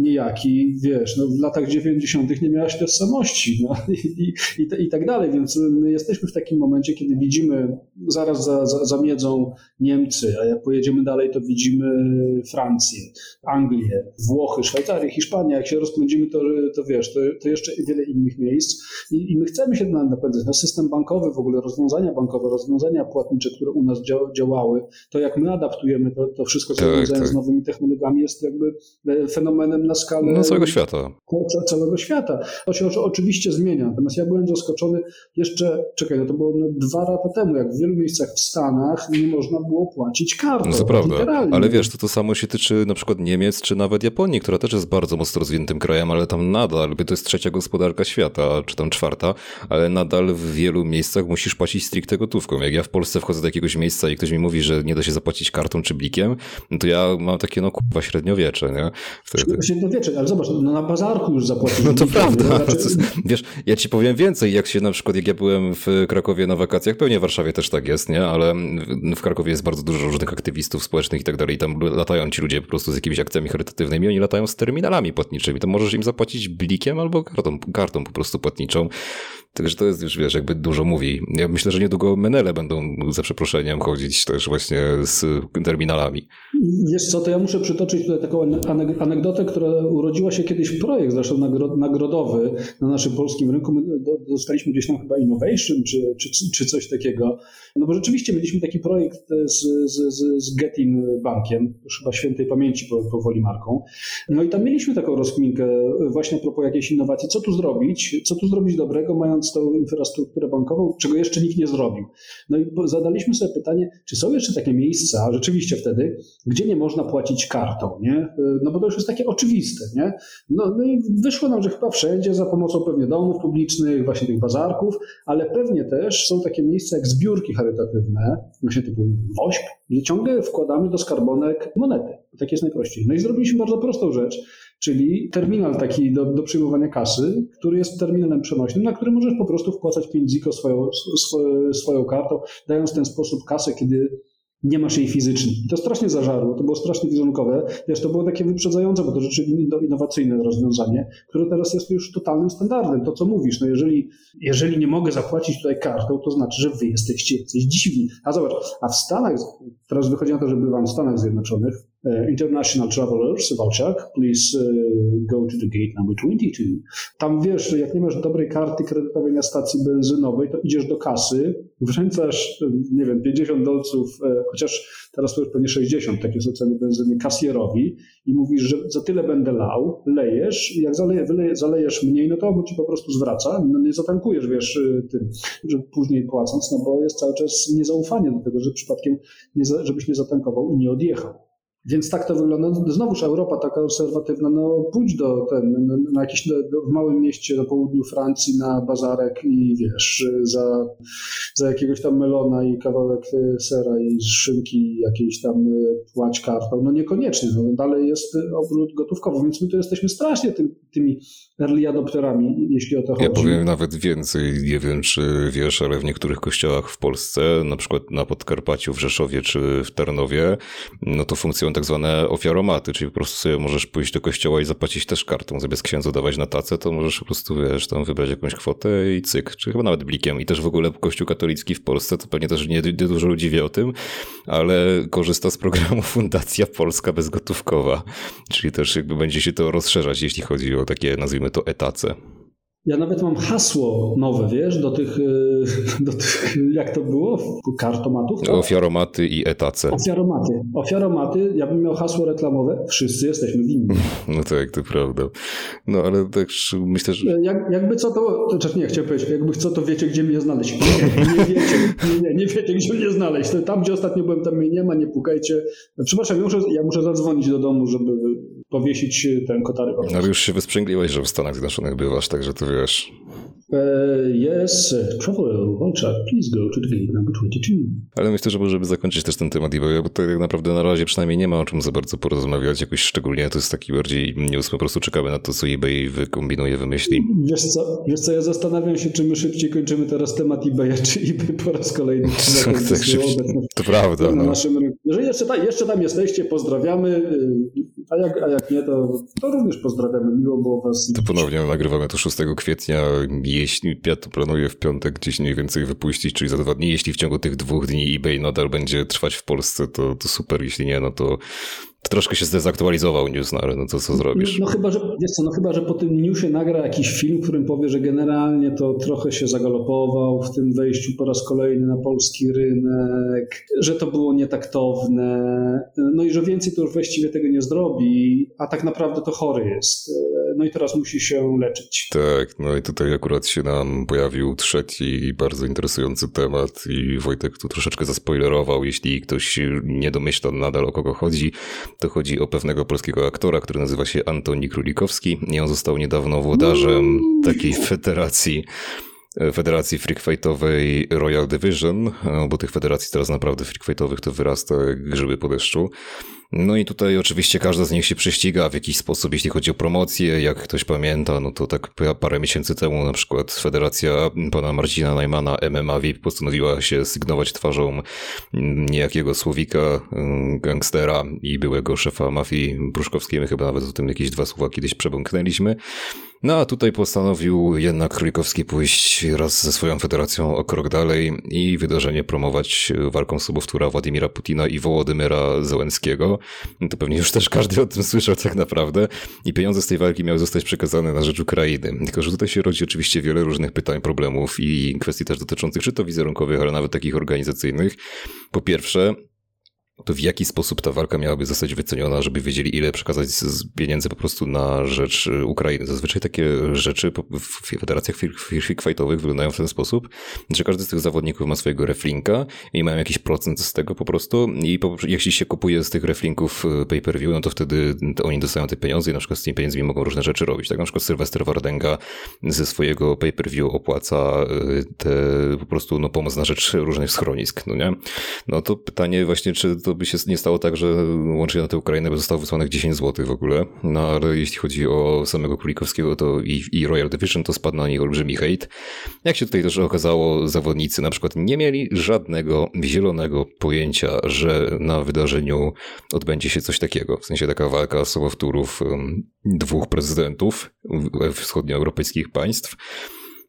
niejaki, wiesz, no w latach 90. nie miałaś tożsamości no, i, i, i, tak dalej, więc my jesteśmy w takim momencie, kiedy widzimy zaraz za, za, za miedzą Niemcy, a jak pojedziemy dalej, to widzimy Francję, Anglię, Włochy, Szwajcarię, Hiszpanię, jak się rozpędzimy, to, to wiesz, to, to jeszcze wiele innych miejsc I, i my chcemy się napędzać. No, system bankowy, w ogóle rozwiązania bankowe, rozwiązania płatnicze, które u nas działały, to jak my adaptujemy to, to wszystko, co tak, tak. z nowymi technologiami, jest jakby e, fenomenem na skalę no, całego świata. Całego świata. To się oczywiście zmienia. Natomiast ja byłem zaskoczony jeszcze, czekaj, no to było no dwa lata temu, jak w wielu miejscach w Stanach nie można było płacić kartą. No to prawda. Ale wiesz, to to samo się tyczy na przykład Niemiec, czy nawet Japonii, która też jest bardzo mocno rozwiniętym krajem, ale tam nadal, to jest trzecia gospodarka świata, czy tam czwarta, ale nadal w wielu miejscach musisz płacić stricte gotówką. Jak ja w Polsce wchodzę do jakiegoś miejsca i ktoś mi mówi, że nie da się zapłacić kartą czy blikiem, no to ja mam takie no kurwa średniowiecze, nie? Wtedy średniowieczny, ale zobacz, no na bazarku już zapłacił. No to prawda. Znaczy... Wiesz, ja ci powiem więcej, jak się na przykład, jak ja byłem w Krakowie na wakacjach, pewnie w Warszawie też tak jest, nie? Ale w Krakowie jest bardzo dużo różnych aktywistów społecznych i tak dalej i tam latają ci ludzie po prostu z jakimiś akcjami charytatywnymi, oni latają z terminalami płatniczymi, to możesz im zapłacić blikiem albo kartą, kartą po prostu płatniczą. Także to jest już, wiesz, jakby dużo mówi. Ja myślę, że niedługo menele będą za przeproszeniem chodzić też właśnie z terminalami. Wiesz co, to ja muszę przytoczyć tutaj taką anegdotę, która urodziła się kiedyś projekt, zresztą nagrodowy na naszym polskim rynku. My dostaliśmy gdzieś tam chyba Innovation czy, czy, czy coś takiego. No bo rzeczywiście mieliśmy taki projekt z, z, z, z Getin Bankiem, już chyba świętej pamięci powoli marką. No i tam mieliśmy taką rozkminkę właśnie a propos jakiejś innowacji. Co tu zrobić? Co tu zrobić dobrego, mając tą infrastrukturę bankową, czego jeszcze nikt nie zrobił? No i zadaliśmy sobie pytanie, czy są jeszcze takie miejsca, rzeczywiście wtedy, gdzie nie można płacić kartą, nie? No bo to już jest takie oczywiste, nie? No, no i wyszło nam, że chyba wszędzie za pomocą pewnie domów publicznych, właśnie tych bazarków, ale pewnie też są takie miejsca jak zbiórki charytatywne, właśnie typu WOŚP, gdzie ciągle wkładamy do skarbonek monety. Tak jest najprościej. No i zrobiliśmy bardzo prostą rzecz, czyli terminal taki do, do przyjmowania kasy, który jest terminalem przenośnym, na który możesz po prostu wpłacać 5 ziko swoją, swoją, swoją kartą, dając w ten sposób kasę, kiedy nie masz jej fizycznie. to strasznie zażarło, to było strasznie wizerunkowe. Wiesz, to było takie wyprzedzające, bo to rzeczywiście innowacyjne rozwiązanie, które teraz jest już totalnym standardem. To, co mówisz, no jeżeli, jeżeli nie mogę zapłacić tutaj kartą, to znaczy, że wy jesteście jacyś dziwni. A zobacz, a w Stanach, teraz wychodzi na to, że bywam w Stanach Zjednoczonych, international travelers, Walczak, please e, go to the gate number 22. Tam wiesz, jak nie masz dobrej karty kredytowej na stacji benzynowej, to idziesz do kasy, wręcasz, nie wiem, 50 dolców, e, chociaż teraz to już pewnie 60, takie są ceny benzyny, kasjerowi i mówisz, że za tyle będę lał, lejesz i jak zaleje, wyleje, zalejesz mniej, no to on ci po prostu zwraca, no nie zatankujesz, wiesz, tym, że później płacąc, no bo jest cały czas niezaufanie do tego, że przypadkiem, nie, żebyś nie zatankował i nie odjechał. Więc tak to wygląda. Znowuż Europa taka konserwatywna, no pójdź do ten, na jakiś, do, w małym mieście na południu Francji na bazarek i wiesz, za, za jakiegoś tam melona i kawałek sera i szynki jakiejś tam płać kartą. No niekoniecznie, no dalej jest obrót gotówkowy, więc my tu jesteśmy strasznie tym, tymi early adopterami, jeśli o to chodzi. Ja powiem nawet więcej, nie wiem czy wiesz, ale w niektórych kościołach w Polsce, na przykład na Podkarpaciu, w Rzeszowie czy w Tarnowie, no to tak zwane ofiaromaty, czyli po prostu sobie możesz pójść do kościoła i zapłacić też kartą, zamiast księdzu dawać na tacę, to możesz po prostu, wiesz, tam wybrać jakąś kwotę i cyk, czy chyba nawet blikiem. I też w ogóle Kościół katolicki w Polsce, to pewnie też nie, nie dużo ludzi wie o tym, ale korzysta z programu Fundacja Polska Bezgotówkowa, czyli też jakby będzie się to rozszerzać, jeśli chodzi o takie, nazwijmy to, etace. Ja nawet mam hasło nowe, wiesz, do tych, e, do tych jak to było, kartomatów. Tak? Ofiaromaty i etace. Ofiaromaty. Ofiaromaty, ja bym miał hasło reklamowe, wszyscy jesteśmy winni. No tak, to prawda. No ale też myślę, że... Jak, jakby co to, to znaczy nie, chciałem powiedzieć, jakby co to wiecie, gdzie mnie znaleźć. Nie, nie wiecie, nie, nie, nie wiecie, gdzie mnie znaleźć. Tam, gdzie ostatnio byłem, tam mnie nie ma, nie pukajcie. Przepraszam, ja muszę, ja muszę zadzwonić do domu, żeby powiesić ten kotary. Ale już się wysprzęgliłeś, że w Stanach Zjednoczonych bywasz, także to wiesz. Uh, yes, travel, Walczak, please go to the gate number 22. Ale myślę, że możemy zakończyć też ten temat bo to tak naprawdę na razie przynajmniej nie ma o czym za bardzo porozmawiać, jakoś szczególnie to jest taki bardziej news, po prostu czekamy na to, co eBay wykombinuje, wymyśli. Wiesz co, wiesz co, ja zastanawiam się, czy my szybciej kończymy teraz temat eBaya, czy eBay po raz kolejny tak, szybciej. To prawda. Na no. naszym rynku. Jeżeli jeszcze, tam, jeszcze tam jesteście, pozdrawiamy, a jak, a jak nie, to, to również pozdrawiamy, miło było was. To ponownie nagrywamy to 6 kwietnia, jeśli ja to planuję w piątek gdzieś mniej więcej wypuścić, czyli za dwa dni. Jeśli w ciągu tych dwóch dni eBay nadal będzie trwać w Polsce, to, to super. Jeśli nie, no to troszkę się zdezaktualizował news, no ale no to co zrobisz? No, no, chyba, że, wiesz co, no chyba, że po tym newsie nagra jakiś film, w którym powie, że generalnie to trochę się zagalopował w tym wejściu po raz kolejny na polski rynek, że to było nietaktowne, no i że więcej to już właściwie tego nie zrobi, a tak naprawdę to chory jest. No i teraz musi się leczyć. Tak, no i tutaj akurat się nam pojawił trzeci bardzo interesujący temat i Wojtek tu troszeczkę zaspoilerował, jeśli ktoś nie domyśla nadal o kogo chodzi. To chodzi o pewnego polskiego aktora, który nazywa się Antoni Królikowski i on został niedawno włodarzem takiej federacji Federacji Freakfightowej Royal Division, bo tych federacji teraz naprawdę freakfightowych to wyrasta grzyby po deszczu. No i tutaj oczywiście każda z nich się prześciga w jakiś sposób, jeśli chodzi o promocję. Jak ktoś pamięta, no to tak parę miesięcy temu na przykład Federacja pana Marcina Najmana MMA VIP postanowiła się sygnować twarzą niejakiego Słowika, gangstera i byłego szefa mafii pruszkowskiej. My chyba nawet o tym jakieś dwa słowa kiedyś przebąknęliśmy. No a tutaj postanowił jednak Królikowski pójść raz ze swoją federacją o krok dalej i wydarzenie promować walką sobowtóra Władimira Putina i Wołodymyra Zełenskiego. To pewnie już też każdy o tym słyszał tak naprawdę. I pieniądze z tej walki miały zostać przekazane na rzecz Ukrainy. Tylko, że tutaj się rodzi oczywiście wiele różnych pytań, problemów i kwestii też dotyczących czy to wizerunkowych, ale nawet takich organizacyjnych. Po pierwsze, to w jaki sposób ta walka miałaby zostać wyceniona, żeby wiedzieli, ile przekazać z pieniędzy po prostu na rzecz y, Ukrainy. Zazwyczaj takie rzeczy w federacjach fightowych wyglądają w ten sposób, że każdy z tych zawodników ma swojego reflinka i mają jakiś procent z tego po prostu i po, jeśli się kupuje z tych reflinków y, pay-per-view, no to wtedy oni dostają te pieniądze i na przykład z tymi pieniędzmi mogą różne rzeczy robić. Tak na przykład Sylwester Wardenga ze swojego pay-per-view opłaca y, te po prostu no, pomoc na rzecz różnych schronisk, no nie? No to pytanie właśnie, czy to to by się nie stało tak, że łącznie na tę Ukrainę by zostało wysłanych 10 zł w ogóle. No ale jeśli chodzi o samego Kulikowskiego to i, i Royal Division, to spadł na nich olbrzymi hejt. Jak się tutaj też okazało, zawodnicy na przykład nie mieli żadnego zielonego pojęcia, że na wydarzeniu odbędzie się coś takiego. W sensie taka walka sobowtórów dwóch prezydentów wschodnioeuropejskich państw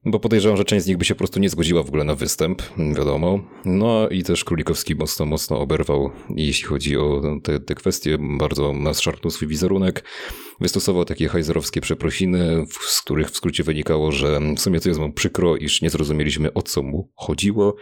bo podejrzewam, że część z nich by się po prostu nie zgodziła w ogóle na występ, wiadomo. No i też Królikowski mocno, mocno oberwał, jeśli chodzi o te, te kwestie, bardzo naszarpnął swój wizerunek. Wystosował takie hajzerowskie przeprosiny, z których w skrócie wynikało, że w sumie to jest mu przykro, iż nie zrozumieliśmy o co mu chodziło.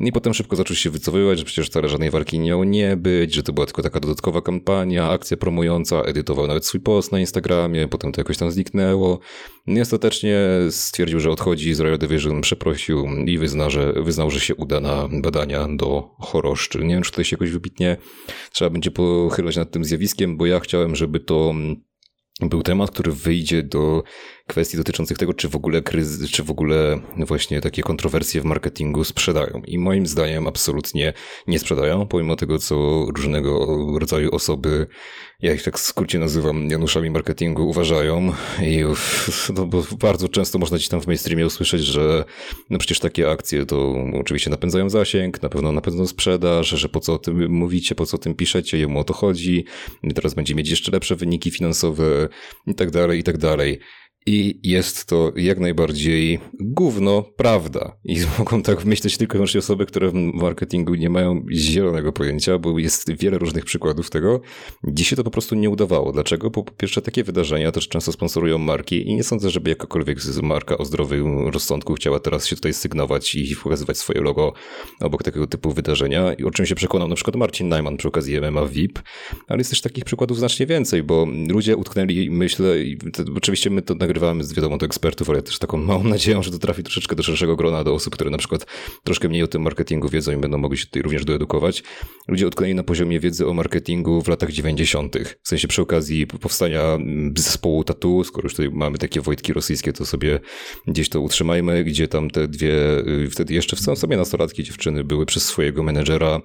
I potem szybko zaczął się wycofywać, że przecież wcale żadnej walki nie miało nie być, że to była tylko taka dodatkowa kampania, akcja promująca, edytował nawet swój post na Instagramie, potem to jakoś tam zniknęło. I ostatecznie stwierdził, że odchodzi z Royal Division, przeprosił i wyzna, że, wyznał, że się uda na badania do choroszczy. Nie wiem, czy tutaj się jakoś wybitnie trzeba będzie pochylać nad tym zjawiskiem, bo ja chciałem, żeby to był temat, który wyjdzie do kwestii dotyczących tego, czy w ogóle kryzys, czy w ogóle właśnie takie kontrowersje w marketingu sprzedają. I moim zdaniem absolutnie nie sprzedają, pomimo tego, co różnego rodzaju osoby, ja ich tak w skrócie nazywam Januszami marketingu, uważają. I no, bo bardzo często można gdzieś tam w mainstreamie usłyszeć, że no przecież takie akcje to oczywiście napędzają zasięg, na pewno napędzą sprzedaż, że po co o tym mówicie, po co o tym piszecie, jemu o to chodzi, teraz będzie mieć jeszcze lepsze wyniki finansowe i tak dalej, i tak dalej. I jest to jak najbardziej gówno prawda. I mogą tak myśleć tylko i wyłącznie osoby, które w marketingu nie mają zielonego pojęcia, bo jest wiele różnych przykładów tego. Dzisiaj to po prostu nie udawało. Dlaczego? Bo po pierwsze takie wydarzenia też często sponsorują marki i nie sądzę, żeby jakakolwiek marka o zdrowym rozsądku chciała teraz się tutaj sygnować i pokazywać swoje logo obok takiego typu wydarzenia. I o czym się przekonał na przykład Marcin Najman przy okazji MMA VIP, ale jest też takich przykładów znacznie więcej, bo ludzie utknęli, myślę, oczywiście my to nagrywamy z wiadomo do ekspertów, ale też taką małą nadzieją, że to trafi troszeczkę do szerszego grona, do osób, które na przykład troszkę mniej o tym marketingu wiedzą i będą mogli się tutaj również doedukować. Ludzie odkryli na poziomie wiedzy o marketingu w latach 90. W sensie przy okazji powstania mm, zespołu Tatu, skoro już tutaj mamy takie Wojtki rosyjskie, to sobie gdzieś to utrzymajmy, gdzie tam te dwie, y, wtedy jeszcze w sobie nastolatki dziewczyny były przez swojego menedżera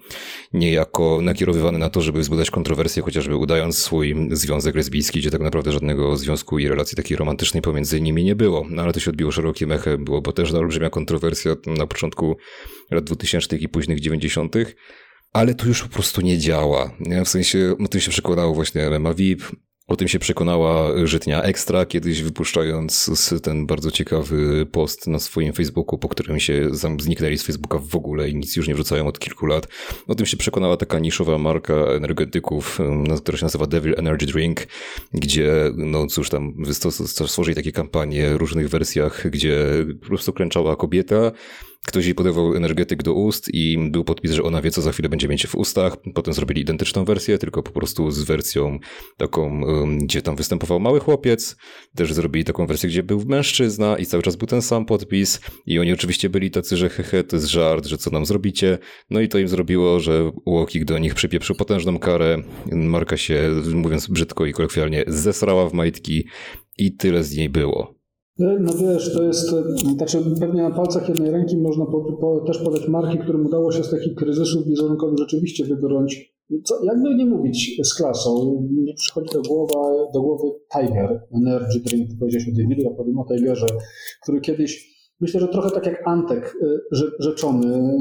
niejako nakierowywane na to, żeby wzbudzać kontrowersje, chociażby udając swój związek lesbijski, gdzie tak naprawdę żadnego związku i relacji takiej romantycznej pomiędzy nimi nie było. No ale to się odbiło szerokim echem, było bo też olbrzymia kontrowersja na początku lat 2000 i późnych 90 ale to już po prostu nie działa. W sensie, o tym się przekonało właśnie MMA VIP, o tym się przekonała Żytnia Ekstra, kiedyś wypuszczając ten bardzo ciekawy post na swoim Facebooku, po którym się zniknęli z Facebooka w ogóle i nic już nie wrzucają od kilku lat. O tym się przekonała taka niszowa marka energetyków, która się nazywa Devil Energy Drink, gdzie, no cóż tam, stworzyli takie kampanie w różnych wersjach, gdzie po prostu klęczała kobieta, Ktoś jej podawał energetyk do ust i był podpis, że ona wie, co za chwilę będzie mieć w ustach. Potem zrobili identyczną wersję, tylko po prostu z wersją taką, gdzie tam występował mały chłopiec. Też zrobili taką wersję, gdzie był mężczyzna i cały czas był ten sam podpis. I oni oczywiście byli tacy, że hehe, to jest żart, że co nam zrobicie. No i to im zrobiło, że Łokik do nich przypieprzył potężną karę. Marka się, mówiąc brzydko i kolokwialnie, zesrała w majtki i tyle z niej było. No wiesz, to jest, znaczy pewnie na palcach jednej ręki można po, po, też podać marki, którym udało się z takich kryzysów wizerunkowych rzeczywiście wybrnąć, co, jakby nie mówić, z klasą. Mi przychodzi do głowy, do głowy Tiger, Energy Drink, powiedziałeś o Davidu, ja powiem o Tigerze, który kiedyś Myślę, że trochę tak jak Antek y, rzeczony.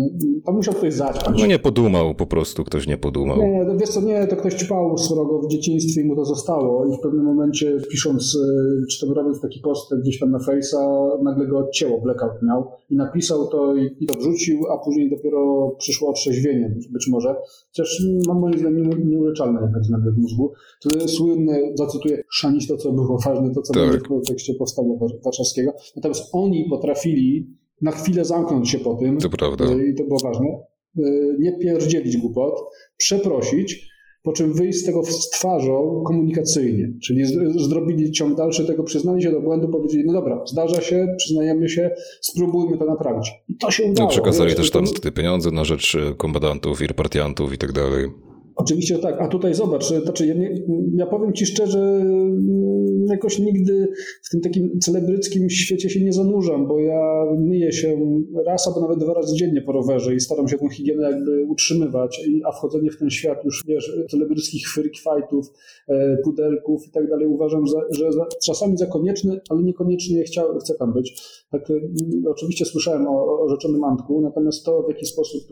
To musiał ktoś zaćpać. No nie podumał, po prostu ktoś nie podumał. Nie, wiesz co, nie, to ktoś ćpał srogo w dzieciństwie i mu to zostało i w pewnym momencie pisząc, y, czy to robiąc taki post gdzieś tam na Face'a, nagle go odcięło, blackout miał i napisał to i, i to wrzucił, a później dopiero przyszło otrzeźwienie być, być może. Chociaż mam moim zdaniem nieuleczalne jakaś zmiany w mózgu. To słynne, zacytuję, szanić to, co było ważne, to, co tak. będzie w kontekście powstania warszawskiego. Natomiast oni potrafili na chwilę zamknąć się po tym. To prawda. E, I to było ważne. E, nie pierdzielić głupot, przeprosić, po czym wyjść z tego z twarzą komunikacyjnie. Czyli zrobili ciąg dalszy tego, przyznali się do błędu, powiedzieli, no dobra, zdarza się, przyznajemy się, spróbujmy to naprawić. I to się udało. No, przekazali wiesz, też tam te pieniądze na rzecz e, kombatantów i repartiantów i tak dalej. Oczywiście tak, a tutaj zobacz, znaczy ja, nie, ja powiem Ci szczerze, mm, jakoś nigdy w tym takim celebryckim świecie się nie zanurzam, bo ja myję się raz albo nawet dwa razy dziennie po rowerze i staram się tę higienę jakby utrzymywać, a wchodzenie w ten świat już, wiesz, celebryckich freak fightów, e, pudelków i tak dalej uważam, za, że za, czasami za konieczny, ale niekoniecznie chciał, chcę tam być. Tak, e, oczywiście słyszałem o, o rzeczonym Antku, natomiast to w jaki sposób,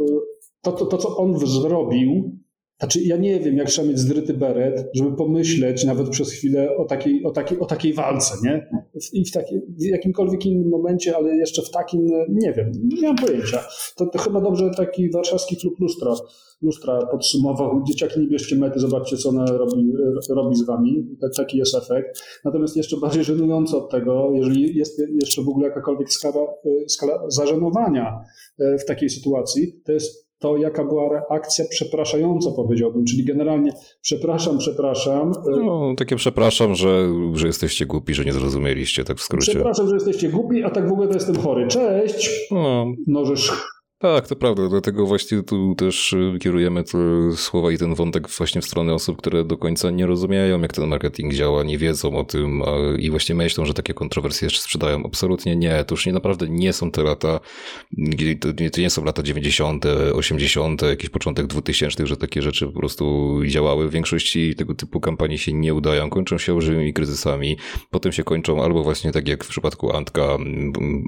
to, to, to co on zrobił, znaczy, ja nie wiem, jak trzeba mieć zdryty beret, żeby pomyśleć nawet przez chwilę o takiej, o takiej, o takiej walce, nie? I w, taki, w jakimkolwiek innym momencie, ale jeszcze w takim, nie wiem, nie mam pojęcia. To, to chyba dobrze taki warszawski klub lustra, lustra podsumował. Dzieciaki, nie bierzcie mety, zobaczcie, co ona robi, robi z wami. Taki jest efekt. Natomiast jeszcze bardziej żenujące od tego, jeżeli jest jeszcze w ogóle jakakolwiek skala, skala zażenowania e, w takiej sytuacji, to jest to, jaka była reakcja przepraszająca, powiedziałbym, czyli generalnie przepraszam, przepraszam. No, takie przepraszam, że, że jesteście głupi, że nie zrozumieliście, tak w skrócie. Przepraszam, że jesteście głupi, a tak w ogóle to jestem chory. Cześć! No. Nożesz tak, to prawda. Dlatego właśnie tu też y, kierujemy te słowa i ten wątek właśnie w stronę osób, które do końca nie rozumieją, jak ten marketing działa, nie wiedzą o tym i właśnie myślą, że takie kontrowersje jeszcze sprzedają. Absolutnie nie. To już nie naprawdę nie są te lata, to nie, są lata 90., 80., jakiś początek 2000, że takie rzeczy po prostu działały. W większości tego typu kampanii się nie udają, kończą się olbrzymimi kryzysami, potem się kończą albo właśnie tak jak w przypadku Antka,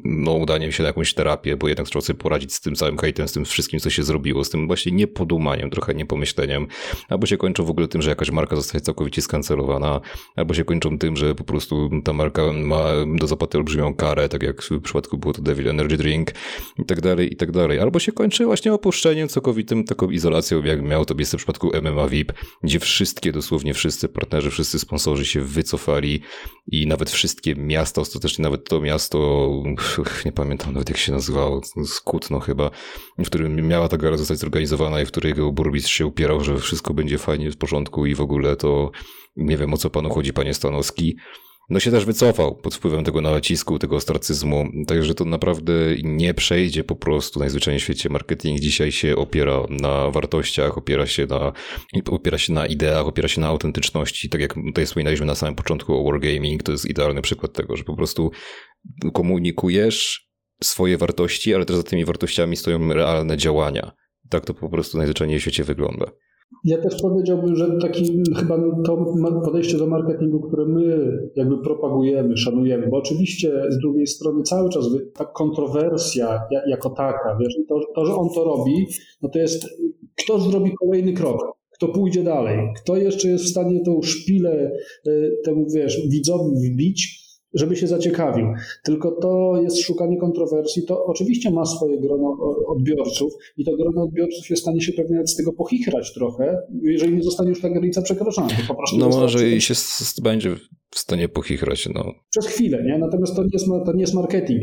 no udaniem się na jakąś terapię, bo jednak trzeba sobie poradzić z tym całym hejtem, z tym wszystkim, co się zrobiło, z tym właśnie niepodumaniem, trochę niepomyśleniem, albo się kończą w ogóle tym, że jakaś marka zostaje całkowicie skancelowana, albo się kończą tym, że po prostu ta marka ma do zapłaty olbrzymią karę, tak jak w przypadku było to Devil Energy Drink i tak dalej, i tak dalej. Albo się kończy właśnie opuszczeniem całkowitym, taką izolacją, jak miał to miejsce w przypadku MMA VIP, gdzie wszystkie, dosłownie wszyscy partnerzy, wszyscy sponsorzy się wycofali i nawet wszystkie miasta, ostatecznie nawet to miasto, nie pamiętam nawet jak się nazywało, Skutno chyba, w którym miała ta gala zostać zorganizowana i w której jego burmistrz się upierał, że wszystko będzie fajnie, w porządku i w ogóle to nie wiem o co panu chodzi, panie Stanowski. no się też wycofał pod wpływem tego nacisku, tego ostracyzmu. Także to naprawdę nie przejdzie po prostu najzwyczajniej w świecie. Marketing dzisiaj się opiera na wartościach, opiera się na, opiera się na ideach, opiera się na autentyczności. Tak jak tutaj wspominaliśmy na samym początku o Wargaming, to jest idealny przykład tego, że po prostu komunikujesz swoje wartości, ale też za tymi wartościami stoją realne działania. Tak to po prostu najzwyczajniej w świecie wygląda. Ja też powiedziałbym, że taki chyba to podejście do marketingu, które my jakby propagujemy, szanujemy, bo oczywiście z drugiej strony cały czas ta kontrowersja jako taka, wiesz, to, to, że on to robi, no to jest kto zrobi kolejny krok, kto pójdzie dalej, kto jeszcze jest w stanie tą szpilę e, temu, wiesz, widzowi wbić, żeby się zaciekawił. Tylko to jest szukanie kontrowersji. To oczywiście ma swoje grono odbiorców i to grono odbiorców jest w stanie się pewnie z tego pochichrać trochę, jeżeli nie zostanie już ta granica przekroczona. To po prostu no może i się będzie w stanie pochichrać. No. Przez chwilę, nie? Natomiast to nie jest, to nie jest marketing.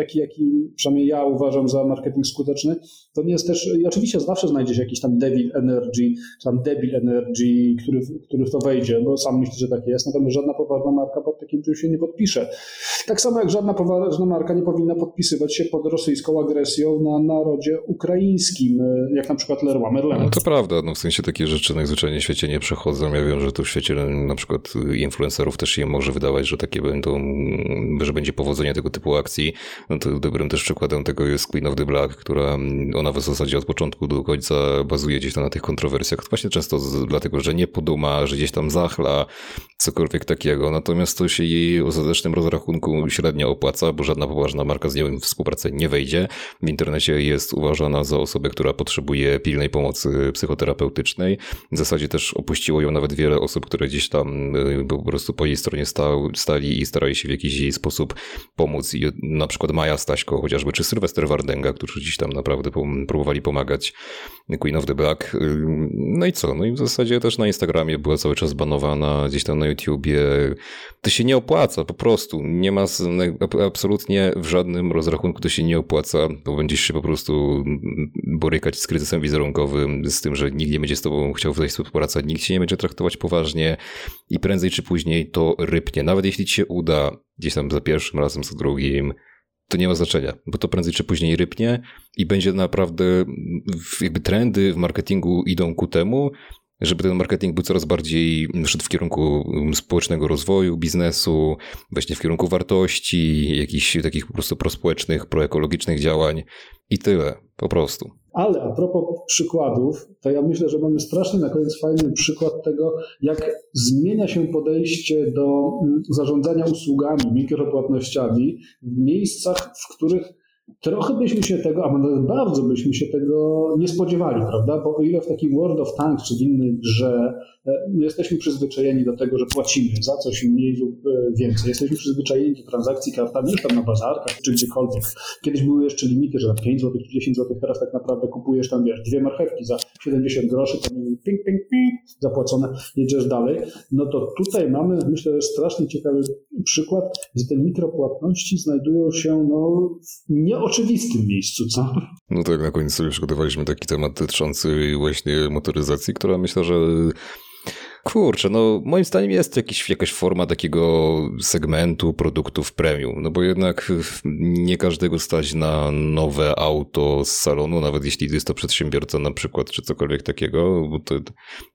Taki, jaki przynajmniej ja uważam za marketing skuteczny, to nie jest też, i oczywiście zawsze znajdzie się jakiś tam devil energy, czy tam debil energy, który, który w to wejdzie, bo sam myślę, że tak jest, natomiast żadna poważna marka pod takim czymś się nie podpisze. Tak samo jak żadna poważna marka nie powinna podpisywać się pod rosyjską agresją na narodzie ukraińskim, jak na przykład Leroy Merlin. No to prawda, no w sensie takie rzeczy najzwyczajniej w świecie nie przechodzą. Ja wiem, że tu w świecie na przykład influencerów też się może wydawać, że takie będą, że będzie powodzenie tego typu akcji. No to dobrym też przykładem tego jest Queen of the Black, która ona w zasadzie od początku do końca bazuje gdzieś tam na tych kontrowersjach. Właśnie często z, dlatego, że nie poduma, że gdzieś tam zachla, cokolwiek takiego. Natomiast to się jej ostatecznym rozrachunku średnio opłaca, bo żadna poważna marka z nią w współpracę nie wejdzie. W internecie jest uważana za osobę, która potrzebuje pilnej pomocy psychoterapeutycznej. W zasadzie też opuściło ją nawet wiele osób, które gdzieś tam y, po prostu po jej stronie stał, stali i starali się w jakiś sposób pomóc. I na przykład Maja Staśko chociażby, czy Sylwester Wardenga, którzy gdzieś tam naprawdę próbowali pomagać Queen of the Black. No i co? No i w zasadzie też na Instagramie była cały czas banowana, gdzieś tam na YouTubie. To się nie opłaca po prostu. Nie ma absolutnie w żadnym rozrachunku to się nie opłaca, bo będziesz się po prostu borykać z kryzysem wizerunkowym, z tym, że nikt nie będzie z tobą chciał tutaj współpracować, nikt się nie będzie traktować poważnie i prędzej czy później to rypnie. Nawet jeśli ci się uda gdzieś tam za pierwszym razem, za drugim, to nie ma znaczenia, bo to prędzej czy później rypnie i będzie naprawdę, jakby trendy w marketingu idą ku temu, żeby ten marketing był coraz bardziej szedł w kierunku społecznego rozwoju biznesu, właśnie w kierunku wartości, jakichś takich po prostu prospołecznych, proekologicznych działań i tyle, po prostu. Ale a propos przykładów, to ja myślę, że mamy strasznie na koniec fajny przykład tego, jak zmienia się podejście do mm, zarządzania usługami, mikropłatnościami w miejscach, w których trochę byśmy się tego, a nawet bardzo byśmy się tego nie spodziewali, prawda? Bo o ile w takim World of Tanks czy w innej grze jesteśmy przyzwyczajeni do tego, że płacimy za coś mniej lub e, więcej, jesteśmy przyzwyczajeni do transakcji kartami, tam na bazarkach czy gdziekolwiek. Kiedyś były jeszcze limity, że na 5 zł czy 10 zł, teraz tak naprawdę kupujesz tam, wiesz, dwie marchewki za 70 groszy, to ping, ping, ping, zapłacone, jedziesz dalej. No to tutaj mamy, myślę, że strasznie ciekawy przykład, gdzie te mikropłatności znajdują się no, w nieoczywistym miejscu, co? No tak, na koniec sobie przygotowaliśmy taki temat dotyczący właśnie motoryzacji, która myślę, że Kurczę, no moim zdaniem jest jakiś, jakaś forma takiego segmentu produktów premium, no bo jednak nie każdego stać na nowe auto z salonu, nawet jeśli jest to przedsiębiorca na przykład, czy cokolwiek takiego, bo to,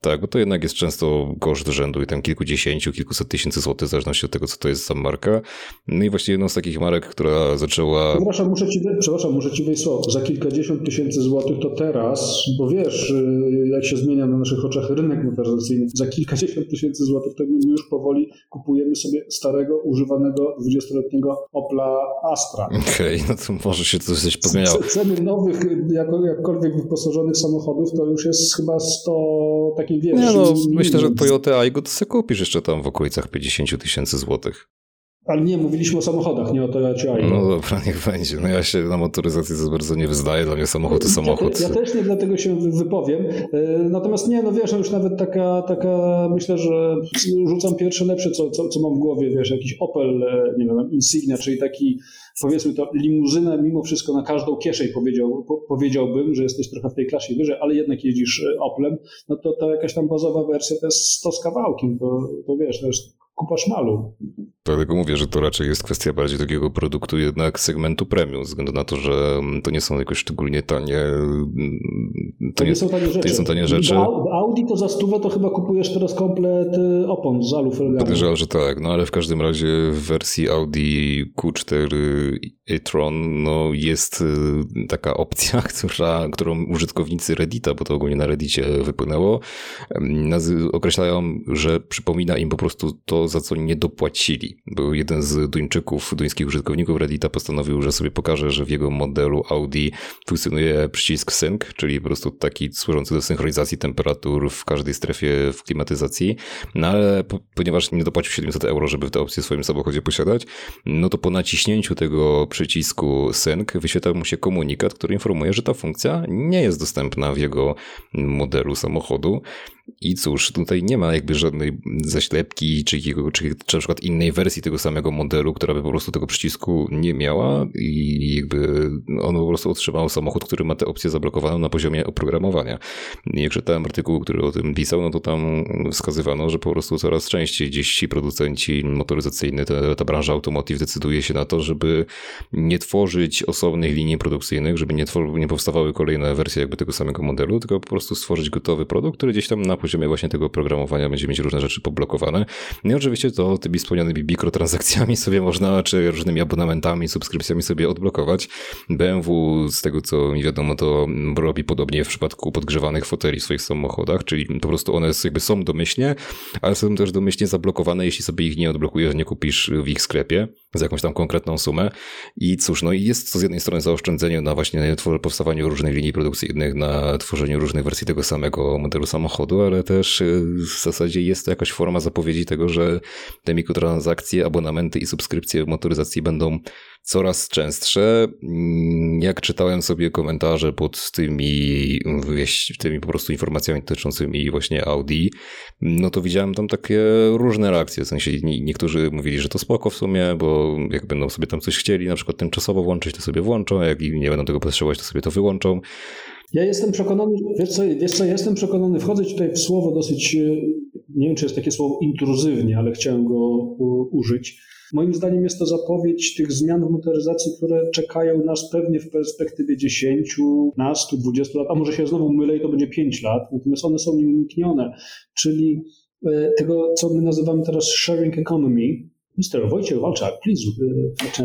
tak, bo to jednak jest często koszt rzędu i tam kilkudziesięciu, kilkuset tysięcy złotych, w zależności od tego, co to jest za marka. No i właśnie jedną z takich marek, która zaczęła... Przepraszam, muszę ci, przepraszam, muszę ci wejść słowo. Za kilkadziesiąt tysięcy złotych to teraz, bo wiesz, y, jak się zmienia na naszych oczach rynek motoryzacyjny, za kilkadziesiąt tysięcy złotych, to my już powoli kupujemy sobie starego, używanego 20-letniego Opla Astra. Okej, okay, no to może się coś pozmieniało. Ceny nowych, jako, jakkolwiek wyposażonych samochodów, to już jest chyba 100 takich wiesz. Nie no, myślę, że Toyota Aygo to sobie kupisz jeszcze tam w okolicach 50 tysięcy złotych. Ale nie, mówiliśmy o samochodach, nie o Toyocie Aygo. No dobra, niech będzie. No ja się na motoryzacji za bardzo nie wyznaję, dla mnie samochód to samochód. Ja, ja, też nie dlatego się wypowiem. E, natomiast nie, no wiesz, no już nawet taka, taka myślę, że rzucam pierwsze lepsze, co, co, co mam w głowie, wiesz, jakiś Opel, e, nie wiem, Insignia, czyli taki, powiedzmy to, limuzynę mimo wszystko na każdą kieszeń powiedział, po, powiedziałbym, że jesteś trochę w tej klasie wyżej, ale jednak jeździsz e, Oplem, no to ta jakaś tam bazowa wersja to jest 100 z kawałkiem, to, to wiesz, to jest kupa szmalu. Dlatego mówię, że to raczej jest kwestia bardziej takiego produktu jednak segmentu premium, ze względu na to, że to nie są jakoś szczególnie tanie. To, to nie, nie, są tanie rzeczy. To nie są tanie rzeczy. Audi to za stówę to chyba kupujesz teraz komplet y, opon z alu Podejrzewam, że tak, no ale w każdym razie w wersji Audi Q4 e-tron no, jest y, taka opcja, która, którą użytkownicy Reddita, bo to ogólnie na Reddicie wypłynęło, określają, że przypomina im po prostu to, za co nie dopłacili. Bo jeden z Duńczyków, duńskich użytkowników Reddita postanowił, że sobie pokaże, że w jego modelu Audi funkcjonuje przycisk sync, czyli po prostu taki służący do synchronizacji temperatur w każdej strefie w klimatyzacji. No ale po, ponieważ nie dopłacił 700 euro, żeby tę opcję w swoim samochodzie posiadać, no to po naciśnięciu tego przycisku sync wyświetla mu się komunikat, który informuje, że ta funkcja nie jest dostępna w jego modelu samochodu. I cóż, tutaj nie ma jakby żadnej zaślepki, czy, czy, czy na przykład innej wersji tego samego modelu, która by po prostu tego przycisku nie miała i jakby on po prostu otrzymał samochód, który ma tę opcję zablokowaną na poziomie oprogramowania. Jak czytałem artykuł, który o tym pisał, no to tam wskazywano, że po prostu coraz częściej gdzieś ci producenci motoryzacyjni, ta, ta branża automotive decyduje się na to, żeby nie tworzyć osobnych linii produkcyjnych, żeby nie, nie powstawały kolejne wersje jakby tego samego modelu, tylko po prostu stworzyć gotowy produkt, który gdzieś tam na poziomie właśnie tego programowania będzie mieć różne rzeczy poblokowane. No i oczywiście to tymi wspomnianymi mikrotransakcjami sobie można, czy różnymi abonamentami, subskrypcjami sobie odblokować. BMW, z tego co mi wiadomo, to robi podobnie w przypadku podgrzewanych foteli w swoich samochodach, czyli po prostu one jakby są domyślnie, ale są też domyślnie zablokowane, jeśli sobie ich nie odblokujesz, nie kupisz w ich sklepie za jakąś tam konkretną sumę. I cóż, no i jest to z jednej strony zaoszczędzenie na właśnie powstawaniu różnych linii produkcyjnych, na tworzeniu różnych wersji tego samego modelu samochodu, ale też y, w zasadzie jest to jakaś forma zapowiedzi tego, że te mikrotransakcje, abonamenty i subskrypcje w motoryzacji będą coraz częstsze. Mm, jak czytałem sobie komentarze pod tymi, tymi po prostu informacjami dotyczącymi właśnie Audi, no to widziałem tam takie różne reakcje. W sensie niektórzy mówili, że to spoko w sumie, bo jak będą sobie tam coś chcieli, na przykład tymczasowo włączyć, to sobie włączą, jak nie będą tego potrzebować, to sobie to wyłączą. Ja jestem przekonany, wiesz co, wiesz co, jestem przekonany, wchodzę tutaj w słowo dosyć, e, nie wiem czy jest takie słowo intruzywnie, ale chciałem go użyć. Moim zdaniem jest to zapowiedź tych zmian w motoryzacji, które czekają nas pewnie w perspektywie 10, 15, 20 lat, a może się znowu mylę i to będzie 5 lat, natomiast one są nieuniknione, czyli e, tego, co my nazywamy teraz sharing economy, Mr. Wojciech Walczak, please uh, to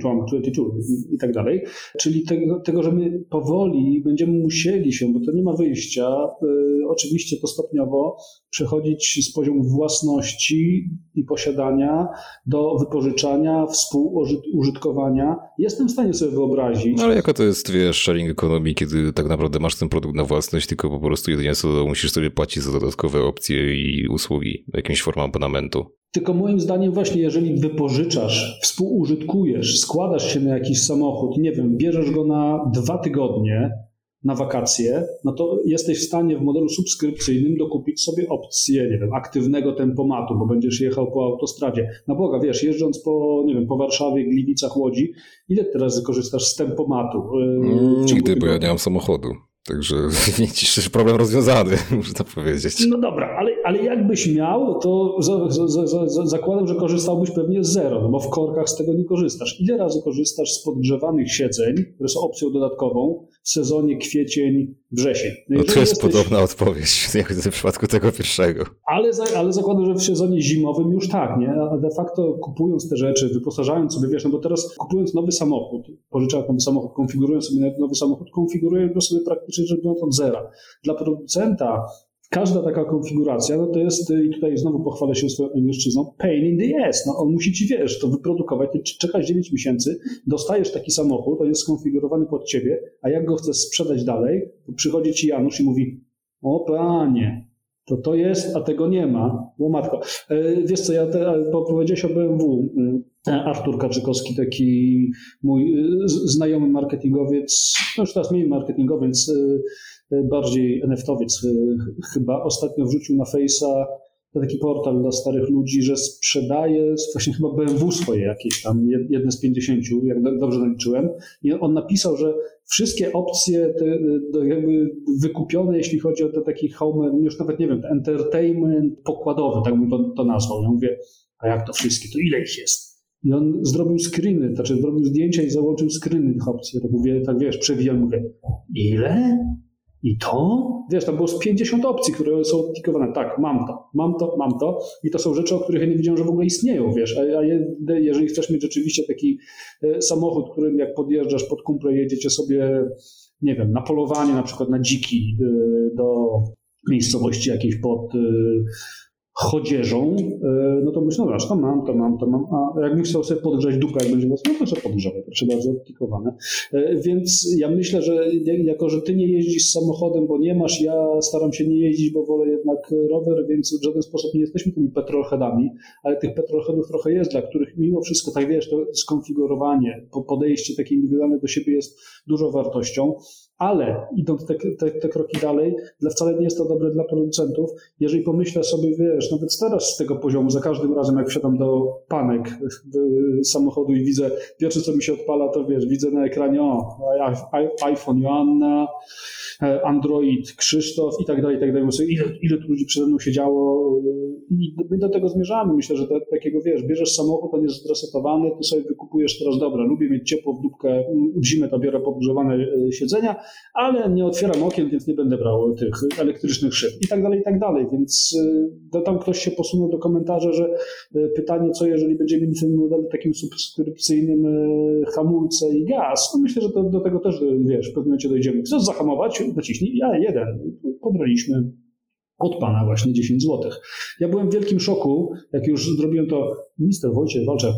Trump 22 i tak dalej. Czyli tego, tego, że my powoli będziemy musieli się, bo to nie ma wyjścia, y, oczywiście to stopniowo przechodzić z poziomu własności i posiadania do wypożyczania, współużytkowania. Jestem w stanie sobie wyobrazić. No ale jaka to jest wiesz, sharing economy, kiedy tak naprawdę masz ten produkt na własność, tylko po prostu jedynie co musisz sobie płacić za dodatkowe opcje i usługi, jakąś formę abonamentu. Tylko moim zdaniem właśnie, jeżeli wypożyczasz, współużytkujesz, składasz się na jakiś samochód, nie wiem, bierzesz go na dwa tygodnie na wakacje, no to jesteś w stanie w modelu subskrypcyjnym dokupić sobie opcję, nie wiem, aktywnego tempomatu, bo będziesz jechał po autostradzie. Na Boga, wiesz, jeżdżąc po, nie wiem, po Warszawie, Gliwicach, Łodzi, ile teraz korzystasz z tempomatu? Yy, Nigdy, bo ja nie mam samochodu. Także widzisz, problem rozwiązany, muszę to powiedzieć. No dobra, ale, ale jakbyś miał, to za, za, za, zakładam, że korzystałbyś pewnie z zero, no bo w korkach z tego nie korzystasz. Ile razy korzystasz z podgrzewanych siedzeń, które są opcją dodatkową w sezonie kwiecień, wrzesień? No, no to jest jesteś... podobna odpowiedź, jak w przypadku tego pierwszego. Ale, ale zakładam, że w sezonie zimowym już tak, nie? A de facto kupując te rzeczy, wyposażając sobie, wiesz, no bo teraz kupując nowy samochód, pożyczając nowy samochód, konfigurując sobie nowy samochód, konfiguruję go sobie praktycznie praktycznie rzecz biorąc od zera. Dla producenta każda taka konfiguracja, no to jest, i tutaj znowu pochwalę się swoją angielszczyzną, pain in the ass. No on musi ci, wiesz, to wyprodukować, ty czekasz 9 miesięcy, dostajesz taki samochód, on jest skonfigurowany pod ciebie, a jak go chcesz sprzedać dalej, to przychodzi ci Janusz i mówi, o panie, to to jest, a tego nie ma. Łomatko. E, wiesz co, ja te, powiedziałeś o BMW. E, Artur Kaczykowski, taki mój e, znajomy marketingowiec, no już teraz mniej marketingowiec, bardziej NFT-owiec chyba, ostatnio wrzucił na Face'a to taki portal dla starych ludzi, że sprzedaje właśnie chyba BMW swoje jakieś tam, jedne z 50, jak dobrze naliczyłem. I on napisał, że wszystkie opcje te, jakby wykupione, jeśli chodzi o te taki home, już nawet nie wiem, entertainment pokładowy, tak bym to, to nazwał. Ja mówię, a jak to wszystkie, to ile ich jest? I on zrobił screeny, znaczy zrobił zdjęcia i załączył screeny tych opcji. Ja tak mówię, tak wiesz, przewijam, mówię, ile? I to? Wiesz, tam było z 50 opcji, które są klikowane. Tak, mam to, mam to, mam to. I to są rzeczy, o których ja nie wiedziałem, że w ogóle istnieją, wiesz. A, a jeżeli chcesz mieć rzeczywiście taki e, samochód, którym jak podjeżdżasz pod kumple, jedziecie sobie, nie wiem, na polowanie na przykład na dziki e, do miejscowości jakiejś pod e, chodzieżą, e, no to myślę, no to mam, to mam, to mam, a jakbym chciał sobie podgrzać dupę, jak będzie no to sobie podgrzewaj, proszę bardzo, odklikowane. E, więc ja myślę, że jako, że ty nie jeździsz samochodem, bo nie masz, ja staram się nie jeździć, bo wolę jednak rower, więc w żaden sposób nie jesteśmy tymi petrolheadami, ale tych petrolheadów trochę jest, dla których mimo wszystko, tak wiesz, to skonfigurowanie, podejście takie indywidualne do siebie jest dużo wartością. Ale idąc te, te, te, kroki dalej, dla wcale nie jest to dobre dla producentów. Jeżeli pomyślę sobie, wiesz, nawet teraz z tego poziomu, za każdym razem jak wsiadam do panek samochodu i widzę, pierwsze co mi się odpala, to wiesz, widzę na ekranie, o, iPhone Joanna, e, Android Krzysztof i tak dalej, i tak dalej. Ile, ile tu ludzi przede mną siedziało i my do tego zmierzamy. Myślę, że to, takiego, wiesz, bierzesz samochód, on jest zresetowany, tu sobie wykupujesz teraz, dobra, lubię mieć ciepło w dupkę, w zimę to biorę podgrzewane e, siedzenia, ale nie otwieram okien, więc nie będę brał tych elektrycznych szyb i tak dalej, i tak dalej. Więc y, tam ktoś się posunął do komentarza, że y, pytanie, co jeżeli będziemy model takim subskrypcyjnym y, hamulce i gaz, no myślę, że to, do tego też, wiesz, w pewnym momencie dojdziemy. Chcesz zahamować? Naciśnij, ja jeden. Pobraliśmy od pana właśnie 10 zł. Ja byłem w wielkim szoku, jak już zrobiłem to minister Wojciech Walczak,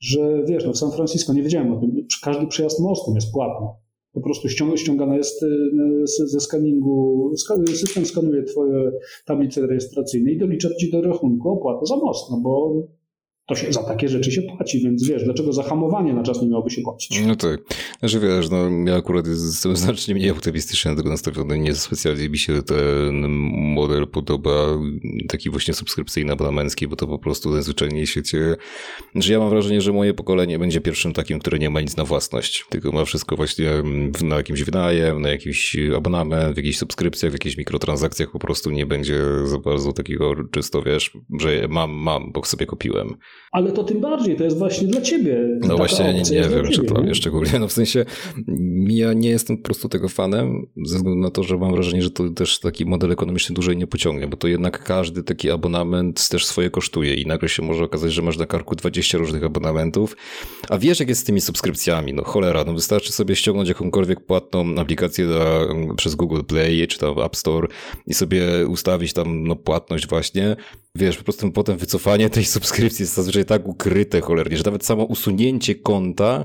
że wiesz, no w San Francisco nie wiedziałem o tym, każdy przejazd mostem jest płatny po prostu ściągana jest y, ze skaningu, system skanuje twoje tablice rejestracyjne i dolicza ci do rachunku opłatę za most, no bo to się za takie rzeczy się płaci, więc wiesz, dlaczego zahamowanie na czas nie miałoby się płacić? No tak. Znaczy wiesz, no ja akurat jestem znacznie mniej optymistycznie na tego nastawiony. Nie specjalnie mi się ten model podoba, taki właśnie subskrypcyjny, abonamencki, bo to po prostu najzwyczajniej w świecie, że ja mam wrażenie, że moje pokolenie będzie pierwszym takim, które nie ma nic na własność, tylko ma wszystko właśnie na jakimś wynajem, na jakiś abonament, w jakichś subskrypcjach, w jakichś mikrotransakcjach po prostu nie będzie za bardzo takiego czysto, wiesz, że mam, mam, bo sobie kupiłem. Ale to tym bardziej, to jest właśnie dla ciebie. No właśnie, nie, nie wiem, czy to nie? szczególnie. No w sensie, ja nie jestem po prostu tego fanem, ze względu na to, że mam wrażenie, że to też taki model ekonomiczny dłużej nie pociągnie, bo to jednak każdy taki abonament też swoje kosztuje i nagle się może okazać, że masz na karku 20 różnych abonamentów, a wiesz, jak jest z tymi subskrypcjami, no cholera, no wystarczy sobie ściągnąć jakąkolwiek płatną aplikację przez Google Play czy tam App Store i sobie ustawić tam no, płatność właśnie, wiesz, po prostu potem wycofanie tej subskrypcji jest zazwyczaj tak ukryte cholernie, że nawet samo usunięcie konta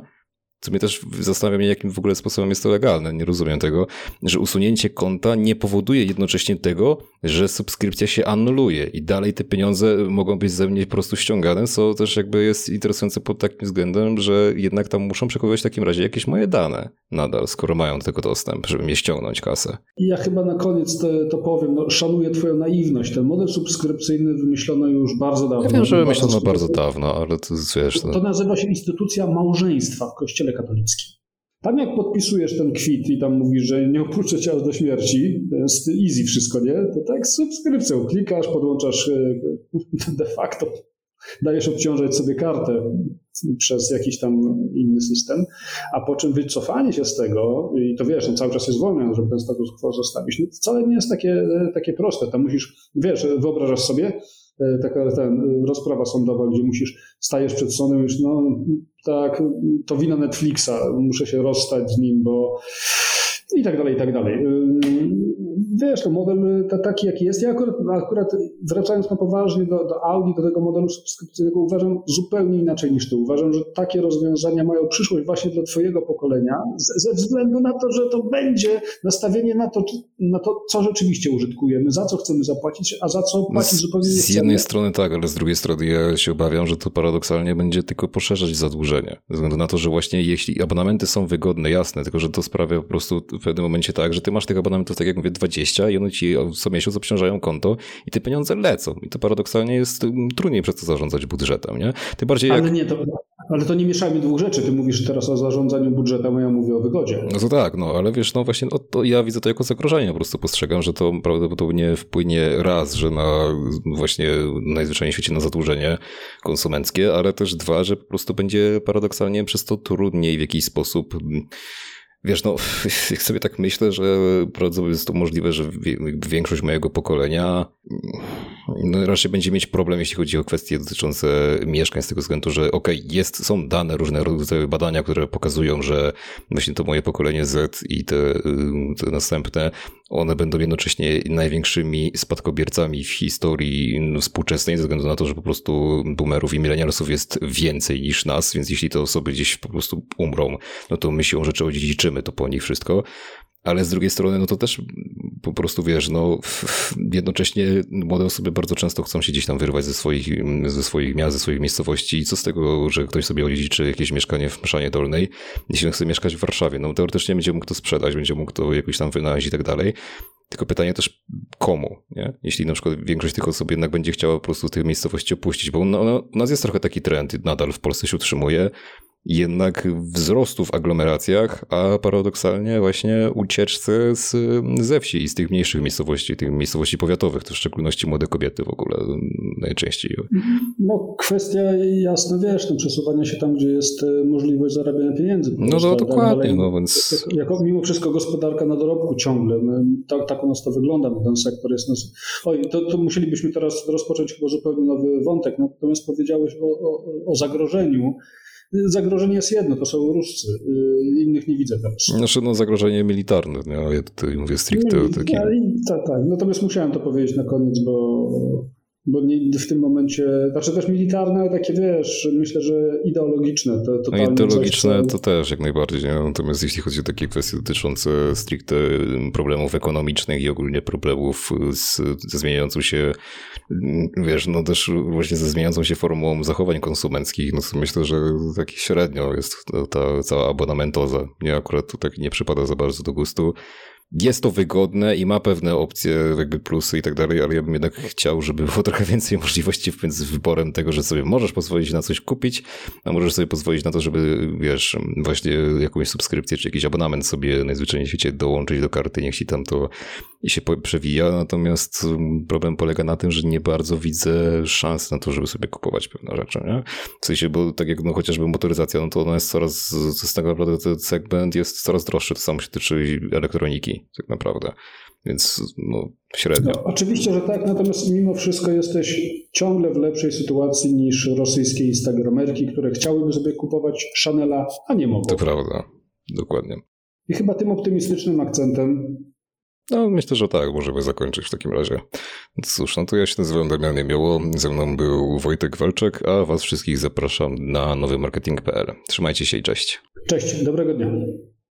co mnie też zastanawia mnie, jakim w ogóle sposobem jest to legalne. Nie rozumiem tego, że usunięcie konta nie powoduje jednocześnie tego, że subskrypcja się anuluje i dalej te pieniądze mogą być ze mnie po prostu ściągane, co też jakby jest interesujące pod takim względem, że jednak tam muszą przechowywać w takim razie jakieś moje dane nadal, skoro mają do tego dostęp, żeby mnie ściągnąć kasę. Ja chyba na koniec to, to powiem, no, szanuję twoją naiwność. Ten model subskrypcyjny wymyślono już bardzo dawno. Ja wiem, że wymyślono bardzo, bardzo dawno, ale to wiesz... To... to nazywa się instytucja małżeństwa w Kościele kościele katolickim. Tam jak podpisujesz ten kwit i tam mówisz, że nie opuszczę cię aż do śmierci, to jest easy wszystko, nie? To tak subskrypcją klikasz, podłączasz e, de facto, dajesz obciążać sobie kartę przez jakiś tam inny system, a po czym wycofanie się z tego, i to wiesz, on cały czas jest wolny, żeby ten status quo zostawić, no wcale nie jest takie, takie proste. Tam musisz, wiesz, wyobrażasz sobie, E, taka ten, rozprawa sądowa, gdzie musisz, stajesz przed sądem już, no tak, to wina Netflixa, muszę się rozstać z nim, bo i tak dalej, i tak dalej wiesz, to model taki, jaki jest. Ja akurat, akurat wracając na poważnie do, do Audi, do tego modelu subskrypcyjnego, uważam zupełnie inaczej niż ty. Uważam, że takie rozwiązania mają przyszłość właśnie dla twojego pokolenia, ze względu na to, że to będzie nastawienie na to, na to, co rzeczywiście użytkujemy, za co chcemy zapłacić, a za co płacić z, zupełnie nie Z jednej strony tak, ale z drugiej strony ja się obawiam, że to paradoksalnie będzie tylko poszerzać zadłużenie. Ze względu na to, że właśnie jeśli abonamenty są wygodne, jasne, tylko że to sprawia po prostu w pewnym momencie tak, że ty masz tych abonamentów, tak jak mówię, 20 20 i one ci co miesiąc obciążają konto i te pieniądze lecą. I to paradoksalnie jest trudniej przez to zarządzać budżetem, nie? Tym bardziej jak... Ale nie, to, ale to nie mieszajmy dwóch rzeczy. Ty mówisz teraz o zarządzaniu budżetem, a ja mówię o wygodzie. No to tak, no ale wiesz, no właśnie no, to ja widzę to jako zagrożenie. Po prostu postrzegam, że to prawdopodobnie wpłynie raz, że na właśnie najzwyczajniej w świecie na zadłużenie konsumenckie, ale też dwa, że po prostu będzie paradoksalnie przez to trudniej w jakiś sposób Wiesz, no, jak sobie tak myślę, że prawdopodobnie jest to możliwe, że większość mojego pokolenia no, raczej będzie mieć problem, jeśli chodzi o kwestie dotyczące mieszkań, z tego względu, że okej, okay, jest, są dane, różne rodzaje badania, które pokazują, że właśnie to moje pokolenie Z i te, te następne, one będą jednocześnie największymi spadkobiercami w historii współczesnej, ze względu na to, że po prostu boomerów i milenialsów jest więcej niż nas, więc jeśli te osoby gdzieś po prostu umrą, no to my siłą rzeczy odziedziczymy to po nich wszystko. Ale z drugiej strony, no to też po prostu wiesz, no jednocześnie młode osoby bardzo często chcą się gdzieś tam wyrwać ze swoich, ze swoich miast, ze swoich miejscowości i co z tego, że ktoś sobie odziedziczy jakieś mieszkanie w Mszanie Dolnej, jeśli on chce mieszkać w Warszawie, no teoretycznie będzie mógł to sprzedać, będzie mógł to jakoś tam wynaleźć i tak dalej. Tylko pytanie też komu, nie? Jeśli na przykład większość tych osób jednak będzie chciała po prostu tych miejscowości opuścić, bo no, no, u nas jest trochę taki trend, nadal w Polsce się utrzymuje, jednak wzrostu w aglomeracjach, a paradoksalnie właśnie ucieczce z, ze wsi i z tych mniejszych miejscowości, tych miejscowości powiatowych, to w szczególności młode kobiety w ogóle najczęściej. No kwestia jasno, wiesz, no, przesuwania się tam, gdzie jest e, możliwość zarabiania pieniędzy. No to dokładnie, dalej, no więc... Jako, mimo wszystko gospodarka na dorobku ciągle, my, tak, tak u nas to wygląda, no, ten sektor jest... Nas... Oj, to, to musielibyśmy teraz rozpocząć chyba zupełnie nowy wątek, natomiast powiedziałeś o, o, o zagrożeniu, Zagrożenie jest jedno, to są Ruscy. Y, innych nie widzę teraz. Znaczy, no, zagrożenie militarne. No, ja tutaj mówię stricte o takim. Tak, tak. Natomiast musiałem to powiedzieć na koniec, bo bo nie, w tym momencie, znaczy też militarne, ale takie wiesz, myślę, że ideologiczne. To, no ideologiczne coś, to też jak najbardziej, nie? natomiast jeśli chodzi o takie kwestie dotyczące stricte problemów ekonomicznych i ogólnie problemów z, ze zmieniającą się, wiesz, no też właśnie ze zmieniającą się formą zachowań konsumenckich, no to myślę, że taki średnio jest ta cała abonamentoza. Mnie akurat tu tak nie przypada za bardzo do gustu jest to wygodne i ma pewne opcje, jakby plusy i tak dalej, ale ja bym jednak chciał, żeby było trochę więcej możliwości z wyborem tego, że sobie możesz pozwolić na coś kupić, a możesz sobie pozwolić na to, żeby, wiesz, właśnie jakąś subskrypcję czy jakiś abonament sobie najzwyczajniej w świecie dołączyć do karty, niech ci tam to i się przewija, natomiast mm, problem polega na tym, że nie bardzo widzę szans na to, żeby sobie kupować pewne rzeczy, nie? W sensie, bo tak jak no, chociażby motoryzacja, no to ona jest coraz, to jest tak naprawdę ten segment jest coraz droższy, to samo się tyczy elektroniki, tak naprawdę. Więc no, średnio. No, oczywiście, że tak, natomiast mimo wszystko jesteś ciągle w lepszej sytuacji niż rosyjskie instagramerki, które chciałyby sobie kupować Chanela, a nie mogą. To prawda, dokładnie. I chyba tym optymistycznym akcentem no, myślę, że tak, możemy zakończyć w takim razie. Cóż, no to ja się nazywam Damian Jemioło, ze mną był Wojtek Walczek, a was wszystkich zapraszam na nowymarketing.pl. Trzymajcie się i cześć. Cześć, dobrego dnia.